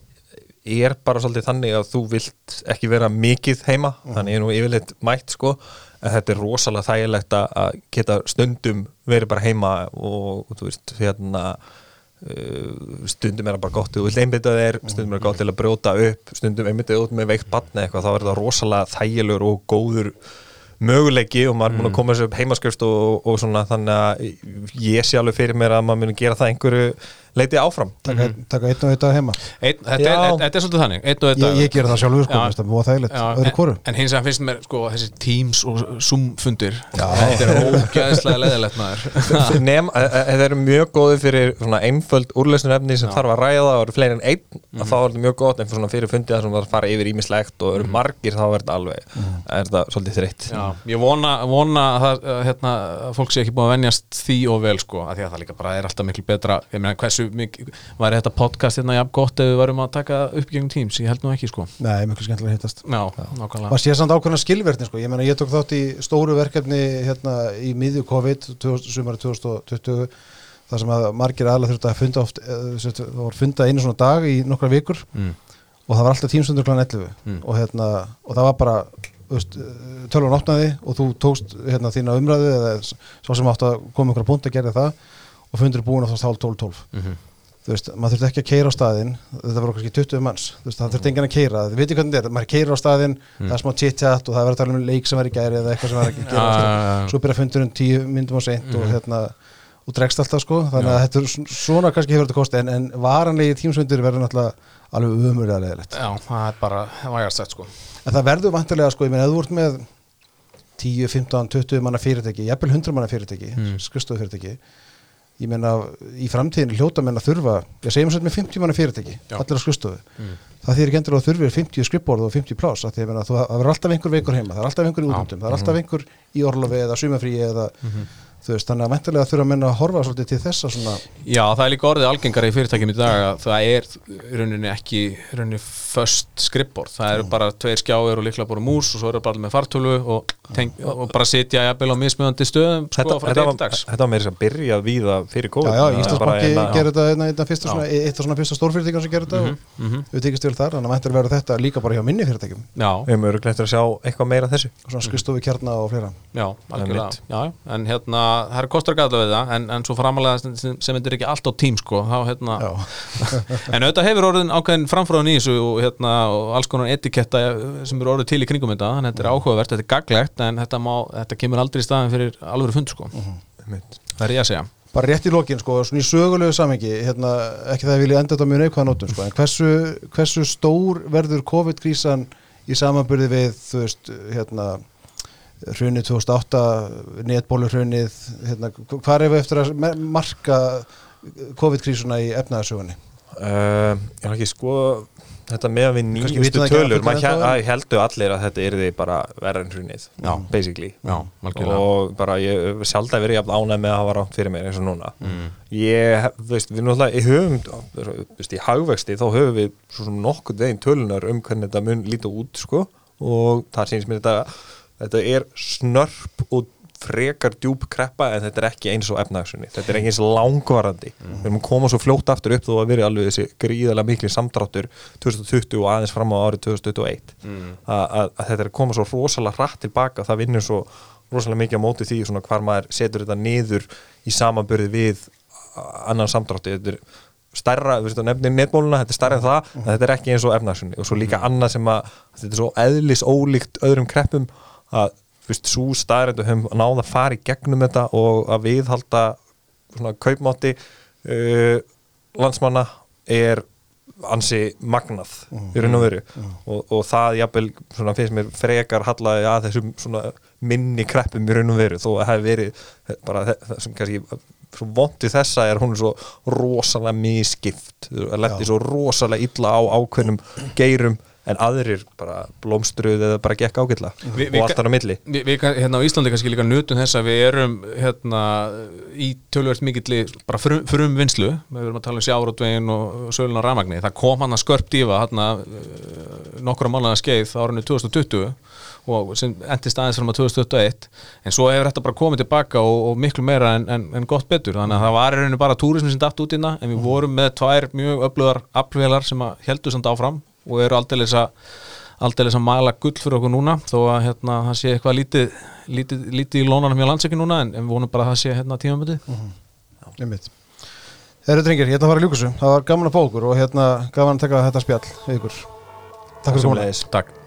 er bara svolítið þannig að þú vilt ekki vera mikið heima. Þannig er nú yfirleitt mætt sko en þetta er rosalega þægilegt að- geta stundum verið bara heima og, og þú veist hérna uh, stundum er það bara gott þú vilt einbytta þér, stundum er það gott til að brjóta upp stundum einbytta þér út með veikt batni eitthvað þá er það rosalega þægilegur og góður möguleiki og maður er búin að koma sér upp heimaskrifst og, og svona þannig að ég sé alveg fyrir mér að maður muni gera það einhverju leiti áfram. Taka, taka einn og einn dag heima. Einn, þetta, er, Já. þetta, þetta er svolítið þannig, einn og einn ég, ég ger það sjálfur sko, Já. það búið þægilegt, Já, öðru hvoru. en, en hins vegar finnst mér sko þessi Teams og Zoom fundir þetta er ógæðislega leðilegt maður. Nefn, það eru mjög góði fyrir svona einföld úrlösnurefni sem þarf að ræða og eru fleiri en einn að þá er þetta mjög gott en fyrir, fyrir fundið þar sem það fara yfir ímislegt og eru margir þá er þetta alveg er þetta svolítið þreytt. Já, ég vona, vona að, það, að, hérna, að fólk sé ekki búin að venjast því og vel sko, af því að það líka bara er alltaf miklu betra ég meina hversu mikið, væri þetta podcast hérna jafn gott ef við varum að taka upp gegn Teams, ég held nú ekki sko nei, mjög skemmtilega hittast Já, nákvæmlega maður sé samt ákveðna skilverðni sko. ég meina ég tók þátt í stóru verkefni hérna í miðju COVID 2000 sumari 2020 þar sem að margir aðla þurfti að funda oft eh, það var funda einu svona dag í nokkra vikur mm. og það var alltaf tímstundur kl. 11 Mm. og, hérna, og það var bara tölvan opnaði og þú tókst hérna, þína umræðu eða svo sem átt að koma ykkur að punkt að gera það og fundur búin á þátt hálf 12-12 Mm þú veist, maður þurfti ekki að keira á staðinn þetta var kannski 20 manns, þú veist, það þurfti enginn að keira þið veitir hvernig þetta er, maður keira á staðinn það er smá chit-chat og það er verið að tala um leik sem var í gæri eða eitthvað sem ekki að gera já. svo byrja fundurinn 10 myndum á seint og hérna og dregst alltaf sko, þannig að þetta er sv- svona kannski hefur þetta kosti, en, en varanlegi tímsfundir verður náttúrulega alveg umurlega leðilegt Já, það er bara vægast sett sko. En það verður vantilega sko, ég meina, ef þú ert með 10, 15, 20 manna fyrirtæki jafnvel 100 manna fyrirtæki, mm. skrifstofufyrirtæki ég meina, í framtíðin hljóta menn að þurfa, ég segjum svo með 50 manna fyrirtæki, Já. allir á skrifstofu það þýr ekki endur að þurfir 50 skrifborð og 50 plás, það verður alltaf einhver veikur heima, það er alltaf einhver í Já. útlöndum það er alltaf einhver í orlofi eða sumafríi eða þú veist, þannig að mæntilega þurfa menn að horfa svolítið til þessa svona Já, það er líka orðið algengara í fyrirtækinu í dag að það er í rauninni ekki í rauninni föst skrippborð, það eru bara tveir skjáir og líklega bara mús og svo eru bara með fartölu og Teng, og bara sitja jafnvel á mismöðandi stöðum sko, Þetta, frá þetta, degi var, til dags. þetta var meira sem að byrja að víða fyrir Já, COVID já, Það bara Íslandsbanki já. gerir þetta einna, einna fyrsta svona, eitt af svona fyrsta stórfyrirtækjum sem gerir þetta Mhm, og við tekist það er kostar gæðlega við það en, en svo framalega sem, þetta er ekki allt á tím sko, þá hérna En auðvitað hefur orðin ákveðin framfráðin í þessu og, hérna, og alls konar etiketta sem eru orðið til í kringum þetta þannig að þetta er áhugavert, þetta er gaglegt en þetta, má, þetta kemur aldrei í staðin fyrir alveg fund sko. Einmitt. það er ég að segja bara rétt í lokin sko, svona í sögulegu samengi hérna, ekki það að vilja enda þetta mjög neikvæða nótum sko, en hversu, hversu stór verður COVID-krísan í samanburði við þú veist, hérna hrunið 2008, netbólu hrunið hérna, hvað er við eftir að marka COVID-krísuna í efnaðarsögunni? Uh, ég har ekki sko þetta með við nýjustu það tölur maður heldur allir að þetta yrði bara verðan hrunið, Já. basically Já, og bara ég sjálf að verið jafn ánæg með að hafa rátt fyrir mér eins og núna mm. ég, þú veist, við náttúrulega í höfum, þú veist, í hagvexti þá höfum við svo sem nokkuð veginn tölunar um hvernig þetta mun líta út, sko og það sýnist mér þetta þetta er snörp og frekar djúb kreppa en þetta er ekki eins og efnagsunni, þetta er ekki eins langvarandi. Við erum að koma svo fljótt aftur upp þó að verið alveg þessi gríðarlega mikli samdráttur 2020 og aðeins fram á árið 2021 Mm. að, þetta er að koma svo rosalega hratt tilbaka það vinnur svo rosalega mikið á móti því svona hvar maður setur þetta niður í samanbörði við annan samdrátti þetta er stærra, þú veist að nefnir netbóluna þetta er stærra en það, en þetta er ekki eins og efnarsunni og svo líka annað sem að þetta er svo eðlis ólíkt öðrum kreppum að svo staðrættu höfum náða að fara í gegnum þetta og að viðhalda svona kaupmátti uh, landsmanna er ansi magnað í raun og veru. Og, og það jafnvel svona finnst mér frekar hallaði að þessum svona minni kreppum í raun og veru þó að hefði verið bara þe- það sem kannski svo vondi þessa er hún svo rosalega miskipt að lendi Já. svo rosalega illa á ákveðnum geirum en aðrir bara blómstruð eða bara gekk ágætla Vi- vi- og allt þar á milli. Við, kann- hérna á Íslandi kannski líka nutum þess að við erum hérna í tölvöld mikilli bara frum, frum vinslu, við erum að tala um sjárótvegin og sölun á ramagni, það kom hann að skörp dífa hérna uh, nokkra mánuða skeið árinu 2020 og sem endist aðeins fram að 2021 en svo hefur þetta bara komið tilbaka og, og miklu meira en, en, en gott betur. Þannig að það var í rauninu bara túrismi sem datt út ínna en við vorum með tvær mjög öflugar aflvelar sem heldur samt áfram og eru aldeilis að aldeilis að mæla gull fyrir okkur núna þó að hérna, það sé eitthvað lítið, lítið, lítið í lónanum hjá landsækju núna en, en við vonum bara að það sé hérna tímamöndi Einmitt. Herru drengir, ég ætla að fara að ljúka þessu. Það var gaman að fá okkur og hérna gaman að taka þetta spjall við ykkur. Takk fyrir komuna.